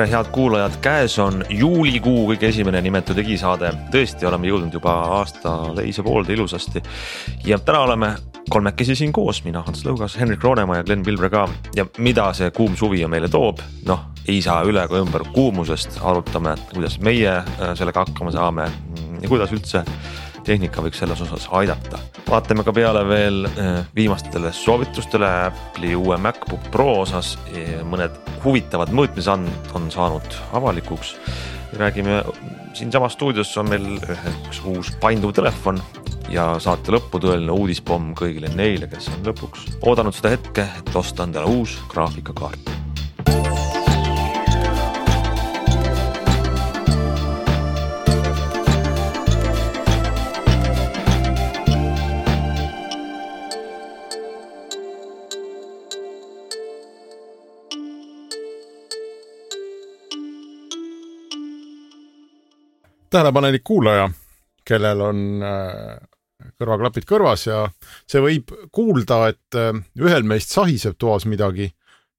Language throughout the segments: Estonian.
tere, head kuulajad, käes on juulikuu kõige esimene nimetu digisaade, tõesti oleme jõudnud juba aasta teise poolde ilusasti. ja täna oleme kolmekesi siin koos, mina, Hans Lõugas, Henrik Roonemaa ja Glen Pilvre ka. Ja mida see kuum suvi meile toob, noh, ei saa üle ega ümber kuumusest, arutame, kuidas meie äh, sellega hakkama saame ja kuidas üldse tehnika võiks selles osas aidata. vaatame ka peale veel eh, viimastele soovitustele Apple'i uue MacBook Pro osas. mõned huvitavad mõõtmisandmed on saanud avalikuks. räägime, siinsamas stuudios on meil üks uus painduv telefon ja saate lõppu tõeline uudispomm kõigile neile, kes on lõpuks oodanud seda hetke, et osta endale uus graafikakaart tähelepanelik kuulaja, kellel on äh, kõrvaklapid kõrvas ja see võib kuulda, et äh, ühel meist sahiseb toas midagi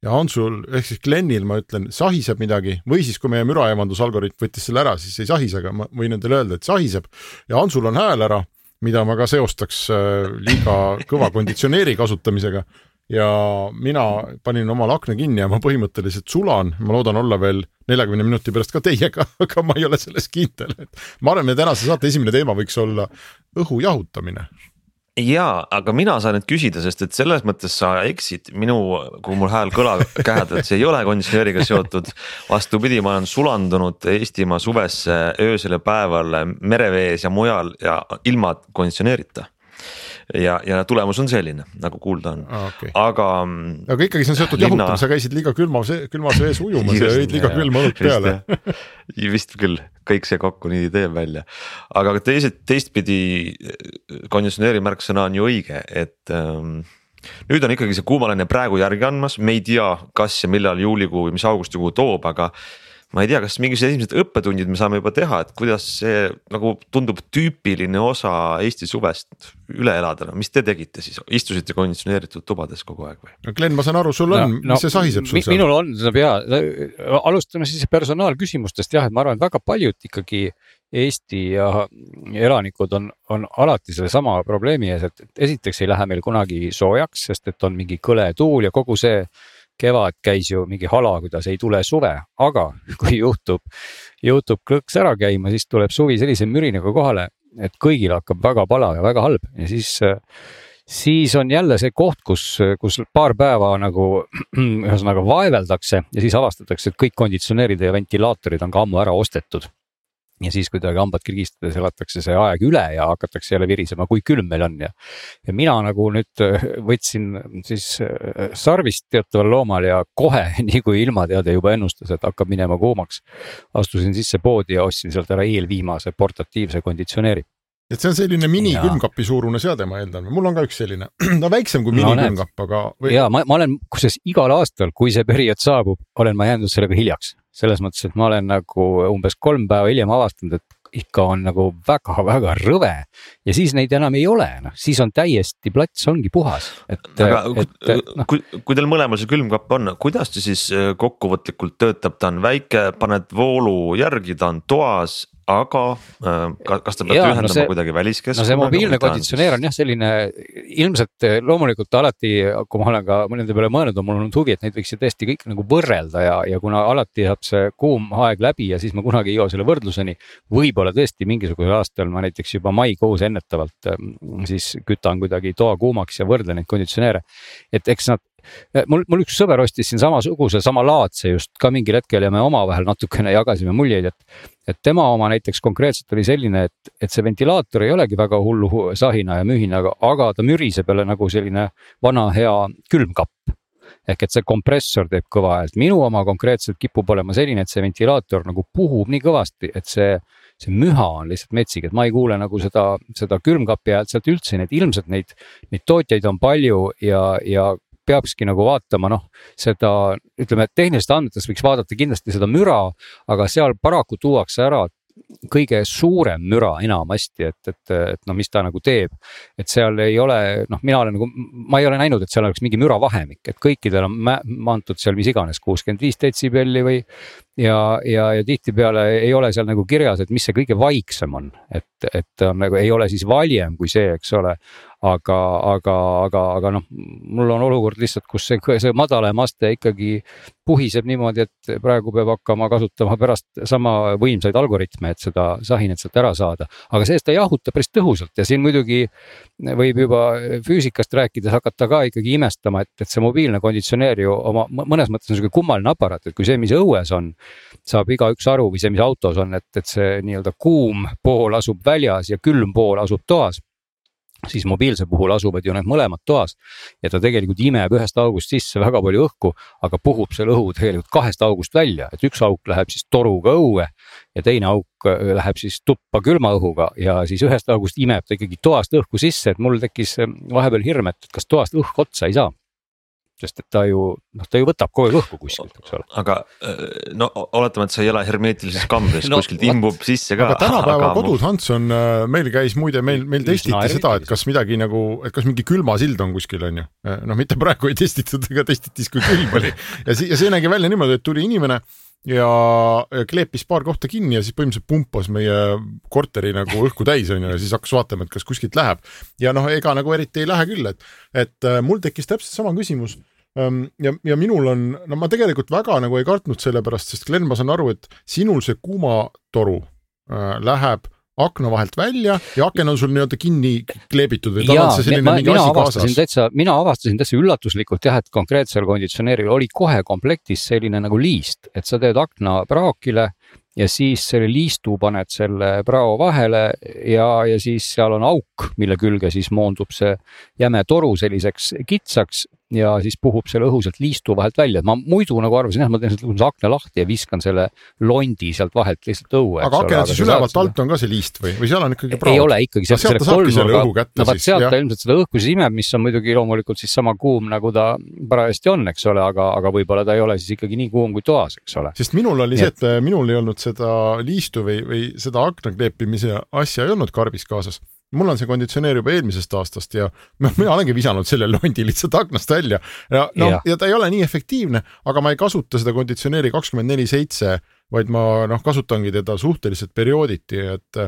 ja Hansul ehk siis Glenil ma ütlen, sahiseb midagi või siis, kui meie müraeemandusalgoritm võttis selle ära, siis ei sahise, aga ma võin endale öelda, et sahiseb. Ja Hansul on hääl ära, mida ma ka seostaks äh, liiga kõva konditsioneeri kasutamisega ja mina panin omal akna kinni ja ma põhimõtteliselt sulan, ma loodan olla veel neljakümne minuti pärast ka teiega, aga ma ei ole selles kindel, et ma arvan, meie tänase saate esimene teema võiks olla õhu jahutamine. Jaa, aga mina saan nüüd küsida, sest et selles mõttes sa eksid minu, kui mul hääl kõlab kähedalt, see ei ole konditsioneeriga seotud. vastupidi, ma olen sulandunud Eestimaa suvesse öösel ja päeval merevees ja mujal ja ilma konditsioneerita ja, ja tulemus on selline, nagu kuulda on ah,, okay. aga. aga ikkagi see on seotud linna... jahutamisega, sa käisid liiga külmas, külmas vees ujumas ja jõid liiga külma õlut peale. vist küll, kõik see kokku nii teeb välja, aga teised, teistpidi konditsioneeri märksõna on ju õige, et ähm, nüüd on ikkagi see kuumaline praegu järgi andmas, me ei tea, kas ja millal juulikuu või mis augustikuu toob, aga ma ei tea, kas mingisugused esimesed õppetunnid me saame juba teha, et kuidas see nagu tundub tüüpiline osa Eesti suvest üle elada, no mis te tegite siis, istusite konditsioneeritud tubades kogu aeg või? no Glen, ma saan aru, sul on no,, mis no, see sahiseb sul seal? minul on, seda pea, alustame siis personaalküsimustest jah, et ma arvan, et väga paljud ikkagi Eesti ja elanikud on, on alati sellesama probleemi ees, et esiteks ei lähe meil kunagi soojaks, sest et on mingi kõle tuul ja kogu see kevad käis ju mingi hala, kuidas ei tule suve, aga kui juhtub, juhtub klõks ära käima, siis tuleb suvi sellise mürinaga kohale, et kõigil hakkab väga palav ja väga halb. Ja siis siis on jälle see koht, kus, kus paar päeva nagu ühesõnaga vaeveldakse ja siis avastatakse, et kõik konditsioneerid ja ventilaatorid on ka ammu ära ostetud ja siis kuidagi hambad kirgistades elatakse see aeg üle ja hakatakse jälle virisema, kui külm meil on ja. ja mina nagu nüüd äh, võtsin siis äh, sarvist teataval loomal ja kohe, nii kui ilmateade juba ennustas, et hakkab minema kuumaks. astusin sisse poodi ja ostsin sealt ära eelviimase portatiivse konditsioneeri et see on selline minikülmkapi suurune seade, ma eeldan, mul on ka üks selline, no väiksem kui minikülmkapp, aga või.... ja ma, ma olen kusjuures igal aastal, kui see periood saabub, olen ma jäänud sellega hiljaks selles mõttes, et ma olen nagu umbes kolm päeva hiljem avastanud, et ikka on nagu väga-väga rõve ja siis neid enam ei ole, noh siis on täiesti plats ongi puhas, et. aga et, no. kui, kui teil mõlemal see külmkapp on, kuidas ta siis äh, kokkuvõtlikult töötab, ta on väike, paned voolu järgi, ta on toas aga äh, kas te peate ja, ühendama no see, kuidagi väliskeskkonnaga? no see mobiilne konditsioneer on jah, selline ilmselt eh, loomulikult alati, kui ma olen ka nende peale mõelnud, on mul olnud huvi, et neid võiks ju tõesti kõik nagu võrrelda ja, ja kuna alati saab see kuum aeg läbi ja siis ma kunagi ei jõua selle võrdluseni. võib-olla tõesti mingisugusel aastal ma näiteks juba maikuus ennetavalt mm, siis kütan kuidagi toa kuumaks ja võrdlen neid konditsioneere. et eks nad mul, mul üks sõber ostis siin samasuguse, samalaadse just ka mingil hetkel ja me omavahel natukene jagasime muljeid, et. et tema oma näiteks konkreetselt oli selline, et, et see ventilaator ei olegi väga hullu sahina ja mühinaga, aga ta müriseb jälle nagu selline vana hea külmkapp ehk et see kompressor teeb kõva häält, minu oma konkreetselt kipub olema selline, et see ventilaator nagu puhub nii kõvasti, et see see müha on lihtsalt metsik, et ma ei kuule nagu seda, seda külmkapi häält sealt üldse, nii et ilmselt neid, neid tootjaid on palju ja, ja peakski nagu vaatama noh, seda ütleme, tehnilistest andmetest võiks vaadata kindlasti seda müra, aga seal paraku tuuakse ära kõige suurem müra enamasti, et, et, et no mis ta nagu teeb. et seal ei ole, noh, mina olen nagu, ma ei ole näinud, et seal oleks mingi müravahemik, et kõikidel on antud seal mis iganes kuuskümmend viis detsibelli või. Ja, ja, ja tihtipeale ei ole seal nagu kirjas, et mis see kõige vaiksem on, et, et on nagu ei ole siis valjem kui see, eks ole aga, aga, aga, aga noh, mul on olukord lihtsalt, kus see, see madalam aste ikkagi puhiseb niimoodi, et praegu peab hakkama kasutama pärast sama võimsaid algoritme, et seda sahinat sealt ära saada. aga see-eest ta jahutab päris tõhusalt ja siin muidugi võib juba füüsikast rääkides hakata ka ikkagi imestama, et, et see mobiilne konditsioneer ju oma mõnes mõttes on sihuke kummaline aparaat, et kui see, mis õues on, saab igaüks aru või see, mis autos on, et, et see nii-öelda kuum pool asub väljas ja külm pool asub toas. Siis mobiilse puhul asuvad ju need mõlemad toas ja ta tegelikult imeb ühest august sisse väga palju õhku, aga puhub selle õhu tegelikult kahest august välja, et üks auk läheb siis toruga õue ja teine auk äh, läheb siis tuppa külma õhuga ja siis ühest august imeb ta ikkagi toast õhku sisse, et mul tekkis äh, vahepeal hirm, et kas toast õhk otsa ei saa sest et ta ju noh, ta ju võtab kogu aeg õhku kuskilt, eks ole. aga äh, no oletame, et sa ei ela hermeetilises kambris no, kuskilt imbub sisse ka. aga tänapäeva aga kodud, Hans on, äh, meil käis muide, meil, meil testiti no, seda, et kas midagi nagu, et kas mingi külmasild on kuskil, on ju. Äh, noh, mitte praegu ei testitud, aga testiti siis, kui külm oli ja siis, ja see nägi välja niimoodi, et tuli inimene ja kleepis paar kohta kinni ja siis põhimõtteliselt pumpas meie korteri nagu õhku täis onju ja siis hakkas vaatama, et kas kuskilt läheb. ja noh, ega nagu eriti ei lähe küll, et, et mul tekkis täpselt sama küsimus ja, ja minul on, no ma tegelikult väga nagu ei kartnud selle pärast, sest Glen, ma saan aru, et sinul see kuumatoru äh, läheb akna vahelt välja ja aken on sul nii-öelda kinni kleebitud või tal on see selline ma, mingi asi kaasas? täitsa, mina avastasin täitsa üllatuslikult jah, et konkreetsel konditsioneeril oli kohe komplektis selline nagu liist, et sa teed akna praokile ja siis selle liistu paned selle prao vahele ja, ja siis seal on auk, mille külge siis moondub see jäme toru selliseks kitsaks ja siis puhub selle õhu sealt liistu vahelt välja, et ma muidu nagu arvasin, jah, ma teen sealt akna lahti ja viskan selle londi sealt vahelt lihtsalt õue. aga aken on siis ülevalt alt on ka see liist või, või seal on ikkagi praod? ei ole ikkagi, sealt selle kolmnurga, no vot sealt ta ilmselt seda õhku siis imeb, mis on muidugi loomulikult siis sama kuum, nagu ta parajasti on, eks ole, aga, aga võib-olla ta ei ole siis ikkagi nii kuum kui toas, eks ole. sest minul oli see, et minul ei olnud seda liistu või, või seda akna kleepimise asja ei olnud karbis kaasas mul on see konditsioneer juba eelmisest aastast ja noh, mina olengi visanud selle londi lihtsalt aknast välja ja no ja. ja ta ei ole nii efektiivne, aga ma ei kasuta seda konditsioneeri kakskümmend neli seitse, vaid ma noh, kasutangi teda suhteliselt periooditi, et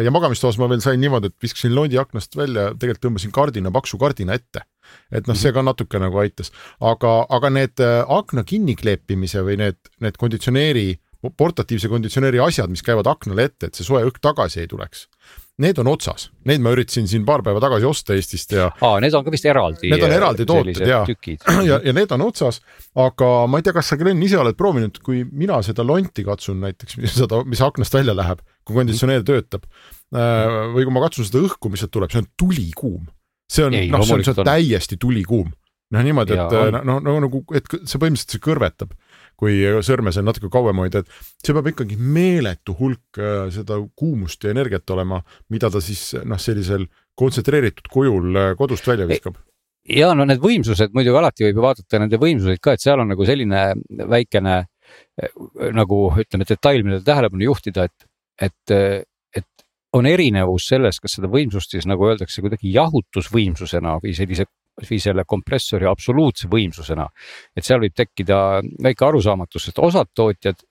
ja magamistoas ma veel sain niimoodi, et viskasin londi aknast välja, tegelikult tõmbasin kardina, paksu kardina ette. et noh, see ka natuke nagu aitas, aga, aga need äh, akna kinnikleepimise või need, need konditsioneeri portatiivse konditsioneeri asjad, mis käivad aknale ette, et see soe õhk tagasi ei tuleks need on otsas, neid ma üritasin siin paar päeva tagasi osta Eestist ja. aa, need on ka vist eraldi. Need on eraldi tooted ja, ja, ja need on otsas, aga ma ei tea, kas sa, Glen, ise oled proovinud, kui mina seda lonti katsun näiteks, seda, mis aknast välja läheb, kui konditsioneer töötab. Äh, või kui ma katsun seda õhku, mis sealt tuleb, see on tulikuum. see on, noh, see on, see on täiesti tulikuum. noh, niimoodi, et noh, no, no nagu, et see põhimõtteliselt see kõrvetab kui sõrme seal natuke kauem hoida, et see peab ikkagi meeletu hulk äh, seda kuumust ja energiat olema, mida ta siis noh, sellisel kontsentreeritud kujul äh, kodust välja viskab. Ja no need võimsused muidugi alati võib ju vaadata nende võimsuseid ka, et seal on nagu selline väikene äh, nagu ütleme, detail, millele tähelepanu juhtida, et, et, et on erinevus selles, kas seda võimsust siis nagu öeldakse kuidagi jahutusvõimsusena või sellise või selle kompressori absoluutse võimsusena. et seal võib tekkida väike arusaamatus, sest osad tootjad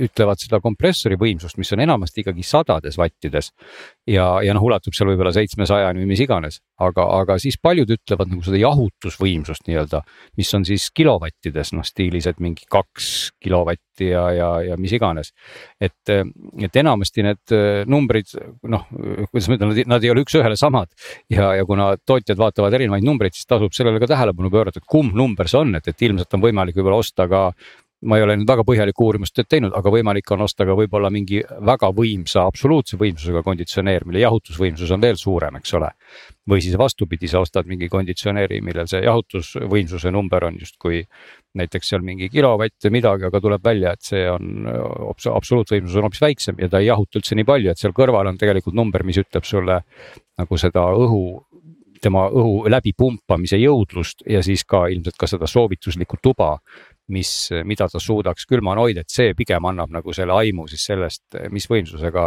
ütlevad seda kompressori võimsust, mis on enamasti ikkagi sadades vattides. ja, ja noh, ulatub seal võib-olla seitsmesajani või mis iganes, aga, aga siis paljud ütlevad nagu seda jahutusvõimsust nii-öelda, mis on siis kilovattides, noh stiilis, et mingi kaks kilovatti ja, ja, ja mis iganes. et, et enamasti need numbrid noh, kuidas ma ütlen, nad ei ole üks-ühele samad ja, ja kuna tootjad vaatavad erinevaid numbreid, siis tasub sellele ka tähelepanu pöörata, et kumb number see on, et, et ilmselt on võimalik võib-olla osta ka ma ei ole nüüd väga põhjalikku uurimustööd teinud, aga võimalik on osta ka võib-olla mingi väga võimsa, absoluutse võimsusega konditsioneer, mille jahutusvõimsus on veel suurem, eks ole. või siis vastupidi, sa ostad mingi konditsioneeri, millel see jahutusvõimsuse number on justkui näiteks seal mingi kilovatt või midagi, aga tuleb välja, et see on absoluutvõimsus on hoopis väiksem ja ta ei jahuta üldse nii palju, et seal kõrval on tegelikult number, mis ütleb sulle nagu seda õhu tema õhu läbipumpamise jõudlust ja siis ka ilmselt ka seda soovituslikku tuba mis, mida ta suudaks külmana hoida, et see pigem annab nagu selle aimu siis sellest, mis võimsusega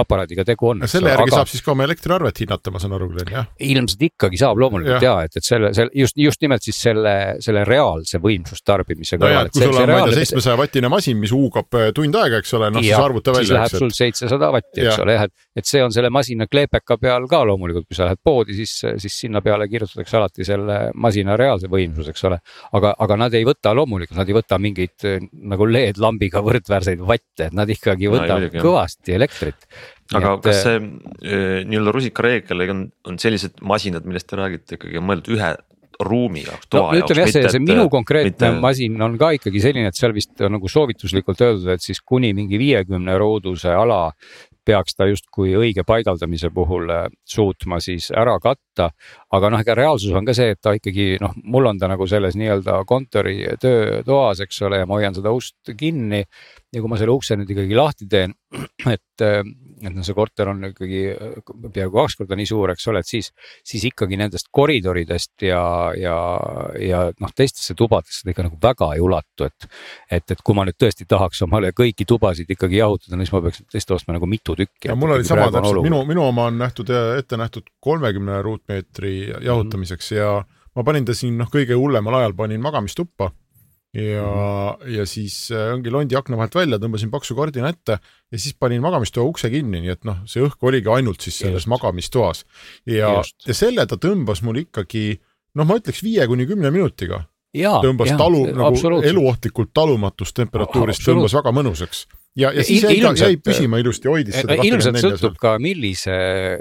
aparaadiga tegu on. selle järgi aga... saab siis ka oma elektriarvet hinnata, ma saan aru, Glen, jah? ilmselt ikkagi saab loomulikult ja, ja, et, et selle, selle just, just nimelt siis selle, selle reaalse võimsustarbimise no kõrval. kui sul on, ma ei tea, seitsmesaja vatine masin, mis huugab äh, tund aega, eks ole, noh siis arvuta välja. siis läheb sul seitsesada vatti, eks ole jah, et, et see on selle masina kleepeka peal ka loomulikult, kui sa lähed poodi, siis, siis sinna peale kirjutatakse alati selle masina reaalse võimsus, eks ole. aga, aga nad ei võta loomulikult nad ei võta mingeid äh, nagu LED-lambiga võrdväärseid vatte, et nad ikkagi võtavad no, kõvasti elektrit. aga et, kas äh, see äh, nii-öelda rusikareegel on, on sellised masinad, millest te räägite ikkagi on mõeldud ühe ruumi jaoks, toa no, jaoks. ütleme jah, see, see minu konkreetne mitte... masin on ka ikkagi selline, et seal vist on nagu soovituslikult öeldud, et siis kuni mingi viiekümne ruuduse ala peaks ta justkui õige paigaldamise puhul äh, suutma siis ära katta. aga noh, ega reaalsus on ka see, et ta ikkagi noh, mul on ta nagu selles nii-öelda kontori töötoas, eks ole, ja ma hoian seda ust kinni. Ja kui ma selle ukse nüüd ikkagi lahti teen, et äh, et noh, see korter on ikkagi äh, peaaegu kaks korda nii suur, eks ole, et siis, siis ikkagi nendest koridoridest ja, ja, ja noh, teistesse tubadesse ta ikka nagu väga ei ulatu, et. et, et kui ma nüüd tõesti tahaks omale kõiki tubasid ikkagi jahutada, no siis ma peaks tõesti ostma nagu mitu tükki. mul oli sama täpselt, minu, minu oma on nähtud, ette nähtud kolmekümne ruutmeetri jahutamiseks mm -hmm. ja ma panin ta siin noh, kõige hullemal ajal panin magamistuppa ja mm, -hmm. ja siis äh, ongi londi akna vahelt välja, tõmbasin paksu kardina ette ja siis panin magamistoa ukse kinni, nii et noh, see õhk oligi ainult siis selles Just. magamistoas. ja, ja selle ta tõmbas mul ikkagi noh, ma ütleks viie kuni kümne minutiga. tõmbas ja, talu nagu eluohtlikult talumatust temperatuurist, tõmbas väga mõnusaks ja, ja siis jäi, jäi püsima ilusti, hoidis seda. ilmselt sõltub ka, millise,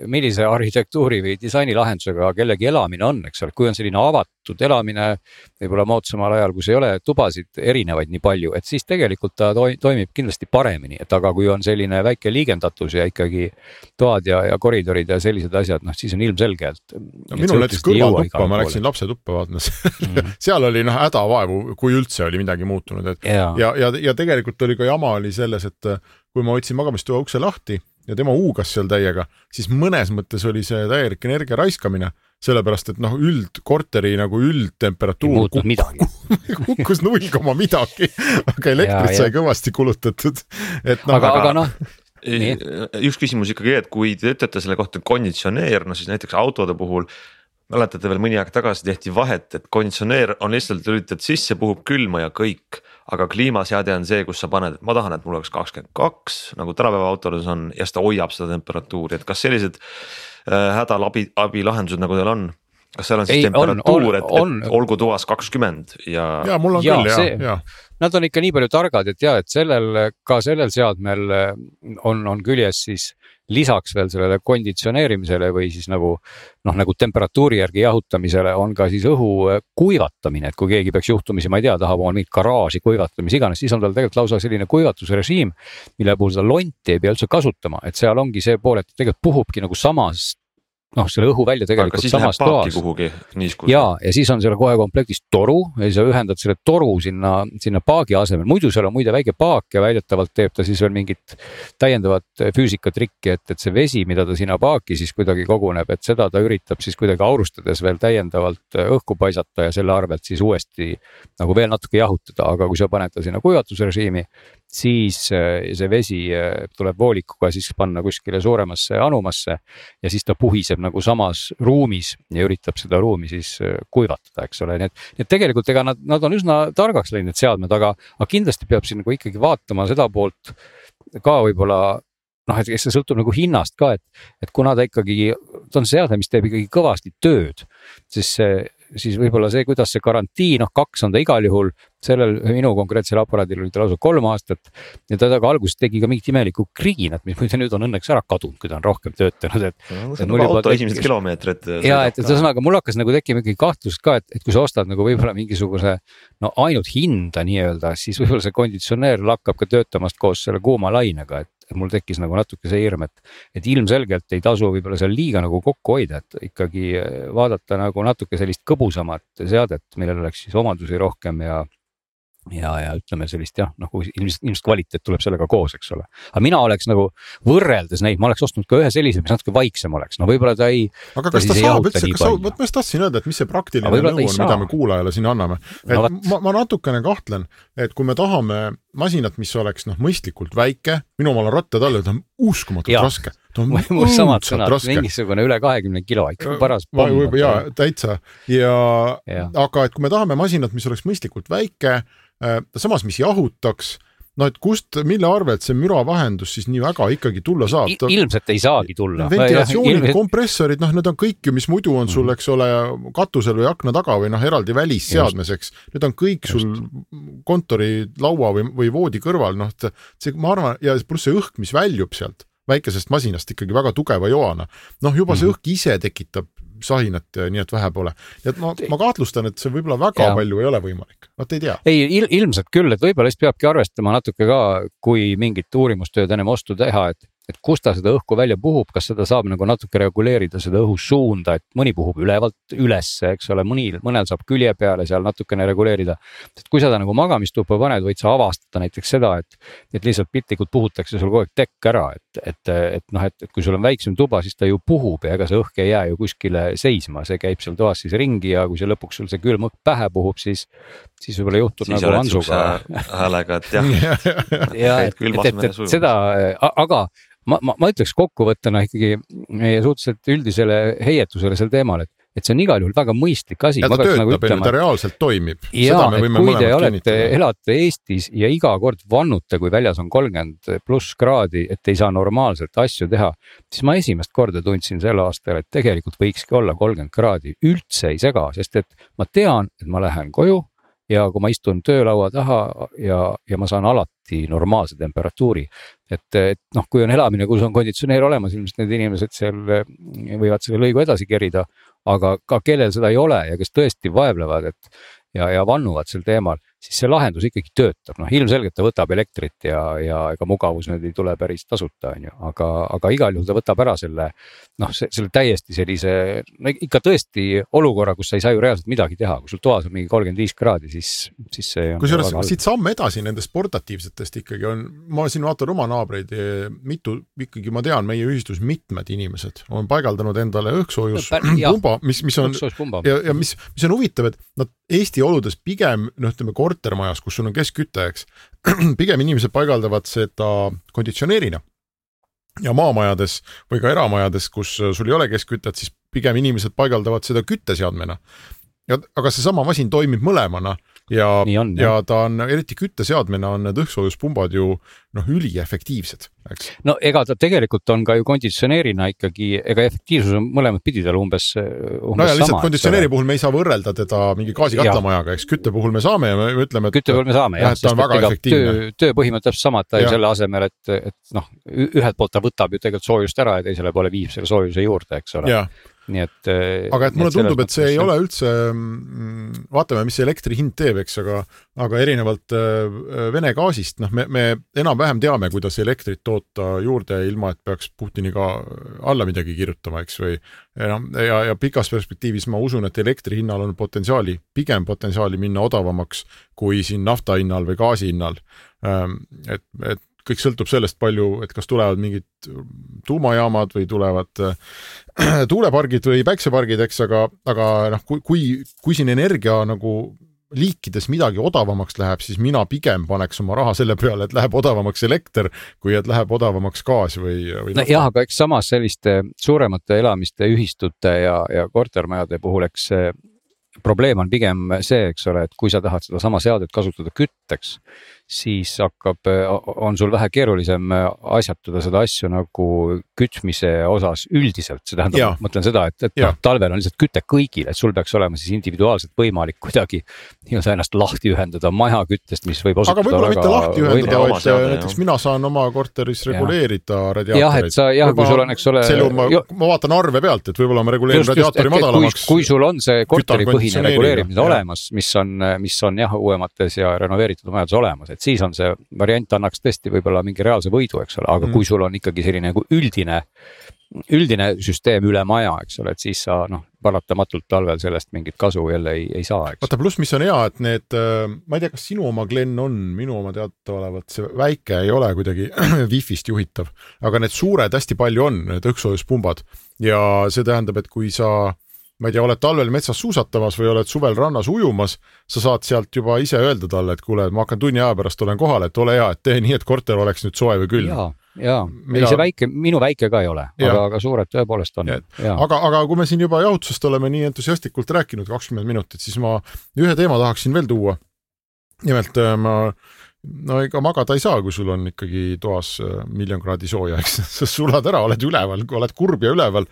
millise arhitektuuri või disainilahendusega kellegi elamine on, eks ole, kui on selline avatud elamine. võib-olla moodsamal ajal, kus ei ole tubasid erinevaid nii palju, et siis tegelikult ta toimib kindlasti paremini, et aga kui on selline väike liigendatus ja ikkagi toad ja, ja koridorid ja sellised asjad, noh siis on ilmselge, et. no minul näiteks kõrvaltuppa, ma läksin lapse tuppa vaatama mm. seal oli noh hädavaevu, kui üldse oli midagi muutunud, et ja, ja, ja, ja tegelikult oli ka jama oli selles, et äh, kui ma hoidsin magamistoa ukse lahti ja tema huugas seal täiega, siis mõnes mõttes oli see täielik energia raiskamine, sellepärast et noh, üldkorteri nagu üldtemperatuur kukkus null koma midagi, aga elektrit sai kõvasti kulutatud, et noh. aga, aga noh üks küsimus ikkagi, et kui te ütlete selle kohta konditsioneer, no siis näiteks autode puhul mäletate veel mõni aeg tagasi tehti vahet, et konditsioneer on lihtsalt lülitad sisse, puhub külma ja kõik. Aga kliimaseade on see, kus sa paned, et ma tahan, et mul oleks kakskümmend kaks nagu tänapäeva autodes on ja siis ta hoiab seda temperatuuri, et kas sellised äh, hädaabi, abilahendused nagu teil on? kas seal on siis Ei, temperatuur, et, et olgu toas kakskümmend ja. ja mul on ja, küll see, ja, ja. Nad on ikka nii palju targad, et ja, et sellel, ka sellel seadmel on, on küljes siis lisaks veel sellele konditsioneerimisele või siis nagu noh, nagu temperatuuri järgi jahutamisele on ka siis õhu äh, kuivatamine, et kui keegi peaks juhtumisi, ma ei tea, tahab oma mingit garaaži kuivata, mis iganes, siis on tal tegelikult lausa selline kuivatusrežiim, mille puhul seda lonti ei pea üldse kasutama, et seal ongi see pool, et tegelikult puhubki nagu samas noh, selle õhu välja tegelikult samas toas. ja, ja siis on seal kohe komplektis toru ja sa ühendad selle toru sinna, sinna paagi asemel, muidu seal on muide väike paak ja väidetavalt teeb ta siis veel mingit täiendavat füüsikatrikki, et, et see vesi, mida ta sinna paaki siis kuidagi koguneb, et seda ta üritab siis kuidagi aurustades veel täiendavalt õhku paisata ja selle arvelt siis uuesti nagu veel natuke jahutada, aga kui sa paned ta sinna kuivatusrežiimi, siis äh, see vesi äh, tuleb voolikuga siis panna kuskile suuremasse anumasse ja siis ta puhiseb nagu samas ruumis ja üritab seda ruumi siis äh, kuivatada, eks ole, nii et, nii et tegelikult ega nad, nad on üsna targaks läinud, need seadmed, aga, aga kindlasti peab siin nagu ikkagi vaatama seda poolt ka võib-olla noh, et eks see sõltub nagu hinnast ka, et, et kuna ta ikkagi, ta on seade, mis teeb ikkagi kõvasti tööd, siis see siis võib-olla see, kuidas see karantiin, noh kaks on ta igal juhul, sellel minu konkreetsel aparaadil oli ta lausa kolm aastat. ja ta aga alguses tegi ka mingit imelikku kriginat, mis muide nüüd on õnneks ära kadunud, kui ta on rohkem töötanud, et. No, auto esimesed kilomeetrid. ja et, et ühesõnaga mul hakkas nagu tekkima ikkagi kahtlus ka, et, et kui sa ostad nagu võib-olla mingisuguse no ainult hinda nii-öelda, siis võib-olla see konditsioneer lakkab ka töötamast koos selle kuuma lainega, et mul tekkis nagu natuke see hirm, et, et ilmselgelt ei tasu võib-olla seal liiga nagu kokku hoida, et ikkagi eh, vaadata nagu natuke sellist kõbusamat seadet, millel oleks siis omadusi rohkem ja ja, ja ütleme sellist jah, nagu ilmselt, ilmselt kvaliteet tuleb sellega koos, eks ole. aga mina oleks nagu võrreldes neid, ma oleks ostnud ka ühe sellise, mis natuke vaiksem oleks, no võib-olla ta ei. aga kas ta, saab üldse, kas sa, vot ma just tahtsin öelda, et mis see praktiline nõu on, mida me kuulajale siin anname. et no, ma, ma natukene kahtlen, et kui me tahame masinat, mis oleks noh, mõistlikult väike, minu omal on rattad all ja ta on uskumatult ja. raske. On mul samad sõnad, mingisugune üle kahekümne kilo ikka paras. jaa, täitsa ja, ja., aga et kui me tahame masinat, mis oleks mõistlikult väike Äh, samas, mis jahutaks no et kust, mille arvelt see müravahendus siis nii väga ikkagi tulla saab Ta...? ilmselt ei saagi tulla. ventilatsioonid ilmselt..., kompressorid, noh, need on kõik ju, mis muidu on sul, mhm. eks ole, katusel või akna taga või noh, eraldi välisseadmes, eks. Need on kõik Just. sul kontorilaua või, või voodi kõrval, noh, see, ma arvan, ja pluss see õhk, mis väljub sealt väikesest masinast ikkagi väga tugeva joana. noh, juba see mhm. õhk ise tekitab sahinat, nii et vähe pole. et ma, ma kahtlustan, et see võib-olla väga ja. palju ei ole võimalik, vot ei tea. ei il, ilmselt küll, et võib-olla siis peabki arvestama natuke ka, kui mingit uurimustööd ennem ostu teha, et et kust ta seda õhku välja puhub, kas seda saab nagu natuke reguleerida, seda õhusuunda, et mõni puhub ülevalt ülesse, eks ole, mõni, mõnel saab külje peale seal natukene reguleerida. et kui seda nagu magamistuppa paned, võid sa avastada näiteks seda, et, et lihtsalt piltlikult puhutakse sul kogu aeg tekk ära, et, et, et noh, et, et kui sul on väiksem tuba, siis ta ju puhub ja ega see õhk ei jää ju kuskile seisma, see käib seal toas siis ringi ja kui see lõpuks sul see külm õhk pähe puhub, siis, siis võib-olla juhtub siis nagu Antsuga. häälega, et jah ja et, et, et, et seda, aga ma, ma, ma ütleks kokkuvõttena ikkagi meie suhteliselt üldisele heietusele sel teemal, et, et see on igal juhul väga mõistlik asi. ja ta töötab nagu ütlema, ta reaalselt toimib. ja, et kui te olete, elate Eestis ja iga kord vannute, kui väljas on kolmkümmend pluss kraadi, et ei saa normaalselt asju teha, siis ma esimest korda tundsin sel aastal, et tegelikult võikski olla kolmkümmend kraadi, üldse ei sega, sest et ma tean, et ma lähen koju ja kui ma istun töölaua taha ja, ja ma saan alati normaalse temperatuuri. et, et noh, kui on elamine, kus on konditsioneer olemas, ilmselt need inimesed seal võivad selle lõigu edasi kerida. Aga ka kellel seda ei ole ja kes tõesti vaevlevad, et ja, ja vannuvad sel teemal siis see lahendus ikkagi töötab, noh ilmselgelt ta võtab elektrit ja, ja ega mugavus nüüd ei tule päris tasuta, on ju, aga, aga igal juhul ta võtab ära selle. noh, selle täiesti sellise, no ikka tõesti olukorra, kus sa ei saa ju reaalselt midagi teha, kui sul toas on mingi kolmkümmend viis kraadi, siis, siis see. kusjuures siit samm edasi nendest portatiivsetest ikkagi on, ma siin vaatan oma naabreid, mitu ikkagi ma tean, meie ühistus mitmed inimesed on paigaldanud endale õhksoojuspumba, mis, mis on ja, ja mis, mis on huvitav, et nad Eesti oludes pigem noh, ütleme kortermajas, kus sul on keskküte, eks, pigem inimesed paigaldavad seda konditsioneerina. ja maamajades või ka eramajades, kus sul ei ole keskkütet, siis pigem inimesed paigaldavad seda kütteseadmena. ja aga seesama masin toimib mõlemana ja, ja ta on, eriti kütteseadmena on need õhkssoojuspumbad ju noh, üliefektiivsed, eks. no ega ta tegelikult on ka ju konditsioneerina ikkagi, ega efektiivsus on mõlemat pidi tal umbes, umbes. no ja lihtsalt konditsioneeri puhul me ei saa võrrelda teda mingi gaasikatlamaajaga, eks kütte puhul me saame ja me ütleme, et. kütte puhul me saame jah, sest et ega töö, tööpõhimõte täpselt sama, et ta ju selle asemel, et, et noh, ühelt poolt ta võtab ju tegelikult soojust ära ja teisele poole viib selle soojuse juurde, eks ole nii et. Äh, aga et mulle tundub, et see ei ole üldse, mm, vaatame, mis elektri hind teeb, eks, aga, aga erinevalt äh, Vene gaasist, noh, me, me enam-vähem teame, kuidas elektrit toota juurde, ilma et peaks Putiniga alla midagi kirjutama, eks, või ja, ja, ja pikas perspektiivis ma usun, et elektri hinnal on potentsiaali, pigem potentsiaali minna odavamaks kui siin nafta hinnal või gaasi hinnal. Ähm, et, et kõik sõltub sellest, palju, et kas tulevad mingid tuumajaamad või tulevad äh, tuulepargid või päiksepargid, eks, aga, aga noh, kui, kui, kui siin energia nagu liikides midagi odavamaks läheb, siis mina pigem paneks oma raha selle peale, et läheb odavamaks elekter, kui et läheb odavamaks gaas või, või. nojah, aga eks samas selliste suuremate elamiste, ühistute ja, ja kortermajade puhul, eks probleem on pigem see, eks ole, et kui sa tahad sedasama seadet kasutada kütteks, siis hakkab, on sul vähe keerulisem asjatada seda asju nagu kütmise osas üldiselt, see tähendab, ma mõtlen seda, et, et noh, talvel on lihtsalt küte kõigil, et sul peaks olema siis individuaalselt võimalik kuidagi nii-öelda ennast lahti ühendada majaküttest, mis võib osutuda. aga võib-olla mitte lahti ühendada, vaid seade, näiteks jah. mina saan oma korteris reguleerida radiaatoreid. jah, et sa jah, kui sul on, eks ole. ma, ma vaatan arve pealt, et võib-olla ma reguleerin just, radiaatori madalamaks. kui sul on see korteripõhine reguleerimine olemas, mis on, mis on jah, uuemates ja renoveeritud majades olemas, et siis on see variant annaks tõesti võib-olla mingi reaalse võidu, eks ole, aga mm. kui sul on ikkagi selline nagu üldine, üldine süsteem üle maja, eks ole, et siis sa noh, paratamatult talvel sellest mingit kasu jälle ei, ei saa, eks. vaata, pluss, mis on hea, et need, ma ei tea, kas sinu oma Glen on, minu oma teadaolevalt see väike ei ole kuidagi wifi'st juhitav, aga need suured hästi palju on, need õhkssoojuspumbad ja see tähendab, et kui sa ma ei tea, oled talvel metsas suusatamas või oled suvel rannas ujumas, sa saad sealt juba ise öelda talle, et kuule, ma hakkan tunni aja pärast olen kohal, et ole hea, et tee nii, et korter oleks nüüd soe või külm. ja, ja Mina... ei see väike, minu väike ka ei ole, aga, aga suured tõepoolest on. aga, aga kui me siin juba jahutusest oleme nii entusiastlikult rääkinud kakskümmend minutit, siis ma ühe teema tahaksin veel tuua. nimelt äh, ma no ega magada ei saa, kui sul on ikkagi toas äh, miljon kraadi sooja, eks sa sulad ära, oled üleval, oled kurb ja üleval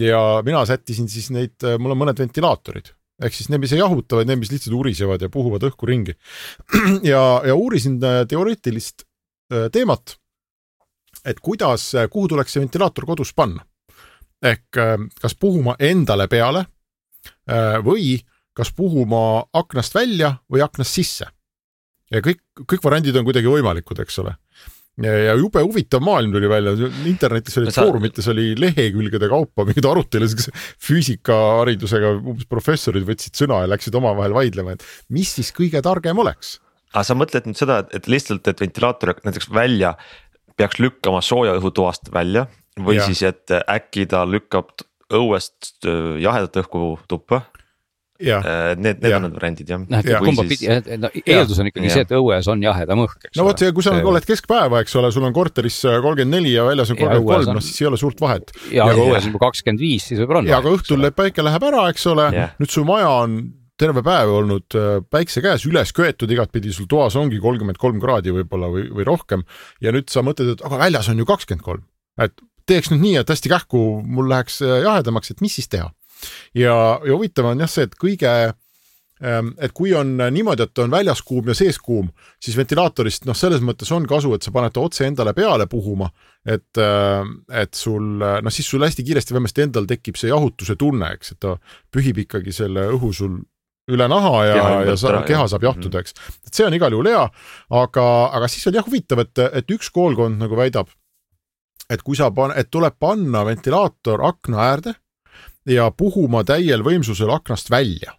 ja mina sättisin siis neid, äh, mul on mõned ventilaatorid ehk siis need, mis ei jahuta, vaid need, mis lihtsalt urisevad ja puhuvad õhku ringi. ja, ja uurisin äh, teoreetilist äh, teemat, et kuidas, kuhu tuleks see ventilaator kodus panna. ehk kas puhuma endale peale või kas puhuma aknast välja või aknast sisse. ja kõik, kõik variandid on kuidagi võimalikud, eks ole ja, jube huvitav maailm tuli välja, internetis olid sa... foorumites oli lehekülgede kaupa mingeid arutelusid, füüsikaharidusega umbes professorid võtsid sõna ja läksid omavahel vaidlema, et mis siis kõige targem oleks. aga sa mõtled nüüd seda, et lihtsalt, et ventilaator näiteks välja peaks lükkama sooja õhu toast välja või ja. siis, et äkki ta lükkab õuest äh, jahedat õhku tuppa need, need ja. on need variandid jah. noh, et kumba pidi, no eeldus on ikkagi ja. see, et õues on jahedam õhk, eks no vot, kui sa see... oled keskpäeva, eks ole, sul on korteris kolmkümmend neli ja väljas on kolmkümmend kolm, noh siis ei ole suurt vahet. ja, ja õues on juba kakskümmend viis, siis võib-olla on. ja aga õhtul päike läheb ära, eks ole, nüüd su maja on terve päev olnud äh, päikse käes, üles köetud igatpidi, sul toas ongi kolmkümmend kolm kraadi võib-olla või, või rohkem ja nüüd sa mõtled, et aga väljas on ju kakskümmend kolm, et teeks nüüd nii, et hästi kähku mul läheks äh, jahedamaks, et mis siis teha ja, ja huvitav on jah see, et kõige ähm, et kui on niimoodi, et on väljas kuum ja sees kuum, siis ventilaatorist noh, selles mõttes on kasu, et sa paned ta otse endale peale puhuma, et, äh, et sul noh, siis sul hästi kiiresti vähemasti endal tekib see jahutuse tunne, eks, et ta pühib ikkagi selle õhu sul üle naha ja, ja, ja sa, keha saab jahtuda, eks. et see on igal juhul hea, aga, aga siis on jah huvitav, et, et üks koolkond nagu väidab, et kui sa pan-, et tuleb panna ventilaator akna äärde ja puhuma täiel võimsusel aknast välja.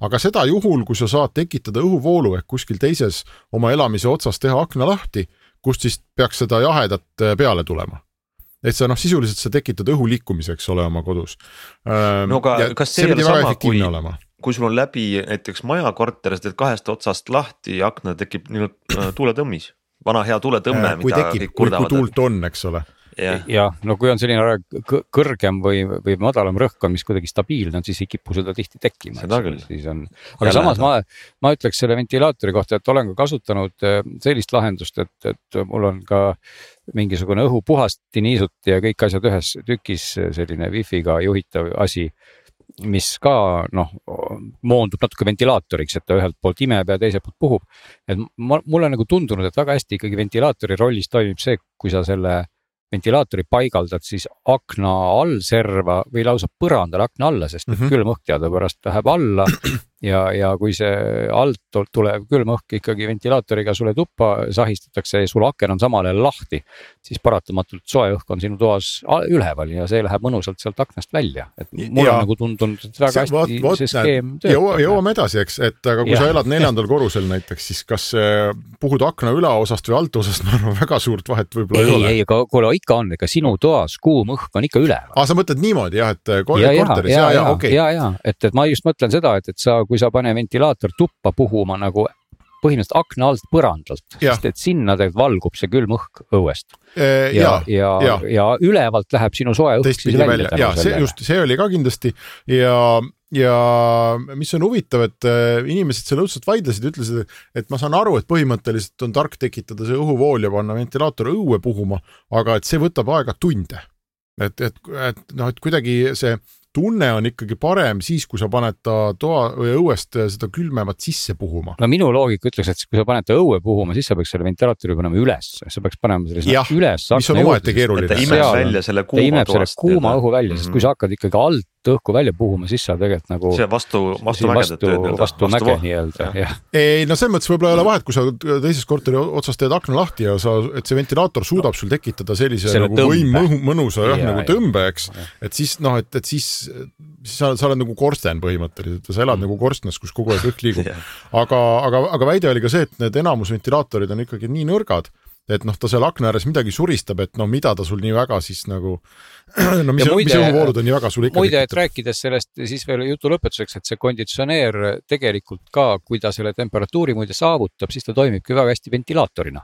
aga seda juhul, kui sa saad tekitada õhuvoolu ehk kuskil teises oma elamise otsas teha akna lahti, kust siis peaks seda jahedat äh, peale tulema et sa noh, sisuliselt sa tekitad õhu liikumise, eks ole, oma kodus. no aga kas see, ei ole sama, kui, kui sul on läbi näiteks majakorter, sa teed kahest otsast lahti ja akna tekib nii-öelda äh, tuuletõmmis, vana hea tuuletõmme äh,, mida tekib, kurdavad. kui tuult on, eks ole jah ja, ja, no kui on selline kõrgem või, või madalam rõhk on, mis kuidagi stabiilne on, siis ei kipu seda tihti tekkima. seda küll. siis on, aga Jälle samas ma, ma ütleks selle ventilaatori kohta, et olen ka kasutanud äh, sellist lahendust, et, et mul on ka mingisugune õhu puhasti niisuti ja kõik asjad ühes tükis, selline wifi'ga juhitav asi mis ka noh, moondub natuke ventilaatoriks, et ta ühelt poolt imeb ja teiselt poolt puhub. et ma, mulle nagu tundunud, et väga hästi ikkagi ventilaatori rollis toimib see, kui sa selle ventilaatori paigaldad siis akna all serva või lausa põrandale akna alla, sest mm -hmm. külm õhk teadupärast läheb alla ja, ja kui see alt tulev külm õhk ikkagi ventilaatoriga sulle tuppa sahistatakse ja sul aken on samal ajal lahti, siis paratamatult soe õhk on sinu toas üleval ja see läheb mõnusalt sealt aknast välja, et mulle on nagu tundunud, et väga see, hästi võt, see skeem töötab. jõua, jõuame edasi, eks, et aga kui ja. sa elad neljandal korrusel näiteks, siis kas puhud akna ülaosast või altosast, ma arvan, väga suurt vahet võib-olla ei, ei ole. ei, aga kuule ikka on, ega sinu toas kuum õhk on ikka üleval. aa, sa mõtled niimoodi jah, et korteris ja, ja, ja, ja, okei. ja, ja, et, et ma just mõtlen seda, et, et sa kui sa pane ventilaator tuppa puhuma nagu põhimõtteliselt akna alt põrandalt, sest et sinna tegelikult valgub see külm õhk õuest. ja, ja, ja, ja, ja ülevalt läheb sinu soe õhk siis välja. ja see just, see oli ka kindlasti ja ja mis on huvitav, et äh, inimesed seal õudselt vaidlesid, ütlesid, et ma saan aru, et põhimõtteliselt on tark tekitada see õhuvool ja panna ventilaator õue puhuma, aga et see võtab aega tunde. et, et, et noh, et kuidagi see tunne on ikkagi parem siis, kui sa paned ta toa või õuest seda külmemat sisse puhuma. no minu loogika ütleks, et kui sa paned ta õue puhuma, siis sa peaks selle ventilaatori panema üles, sa peaks panema sellise ja, üles. mis on omaette keeruline. ta imeb välja selle kuuma toast. kuuma õhu välja mm, -hmm. sest kui sa hakkad ikkagi alt õhku välja puhuma, siis sa tegelikult nagu. see vastu, vastu mägedet teed nii-öelda. vastu mäge nii-öelda, jah. ei no selles mõttes võib-olla ei ole vahet, kui sa teises korteri otsas teed akna lahti ja sa, et see ventilaator suudab sul tekitada sellise Selle nagu võim, mõnusa jah, nagu tõmbe, eks. et siis noh, et, et siis, siis sa, sa oled nagu korsten põhimõtteliselt ja sa elad mm. nagu korstnas, kus kogu aeg õhk liigub aga, aga, aga väide oli ka see, et need enamus ventilaatorid on ikkagi nii nõrgad, et noh, ta seal akna ääres midagi suristab, et no mida ta sul nii väga siis nagu no mis, mis õhuvoolud on nii väga sul ikka muide, et rääkides sellest siis veel jutu lõpetuseks, et see konditsioneer tegelikult ka, kui ta selle temperatuuri muide saavutab, siis ta toimibki väga hästi ventilaatorina.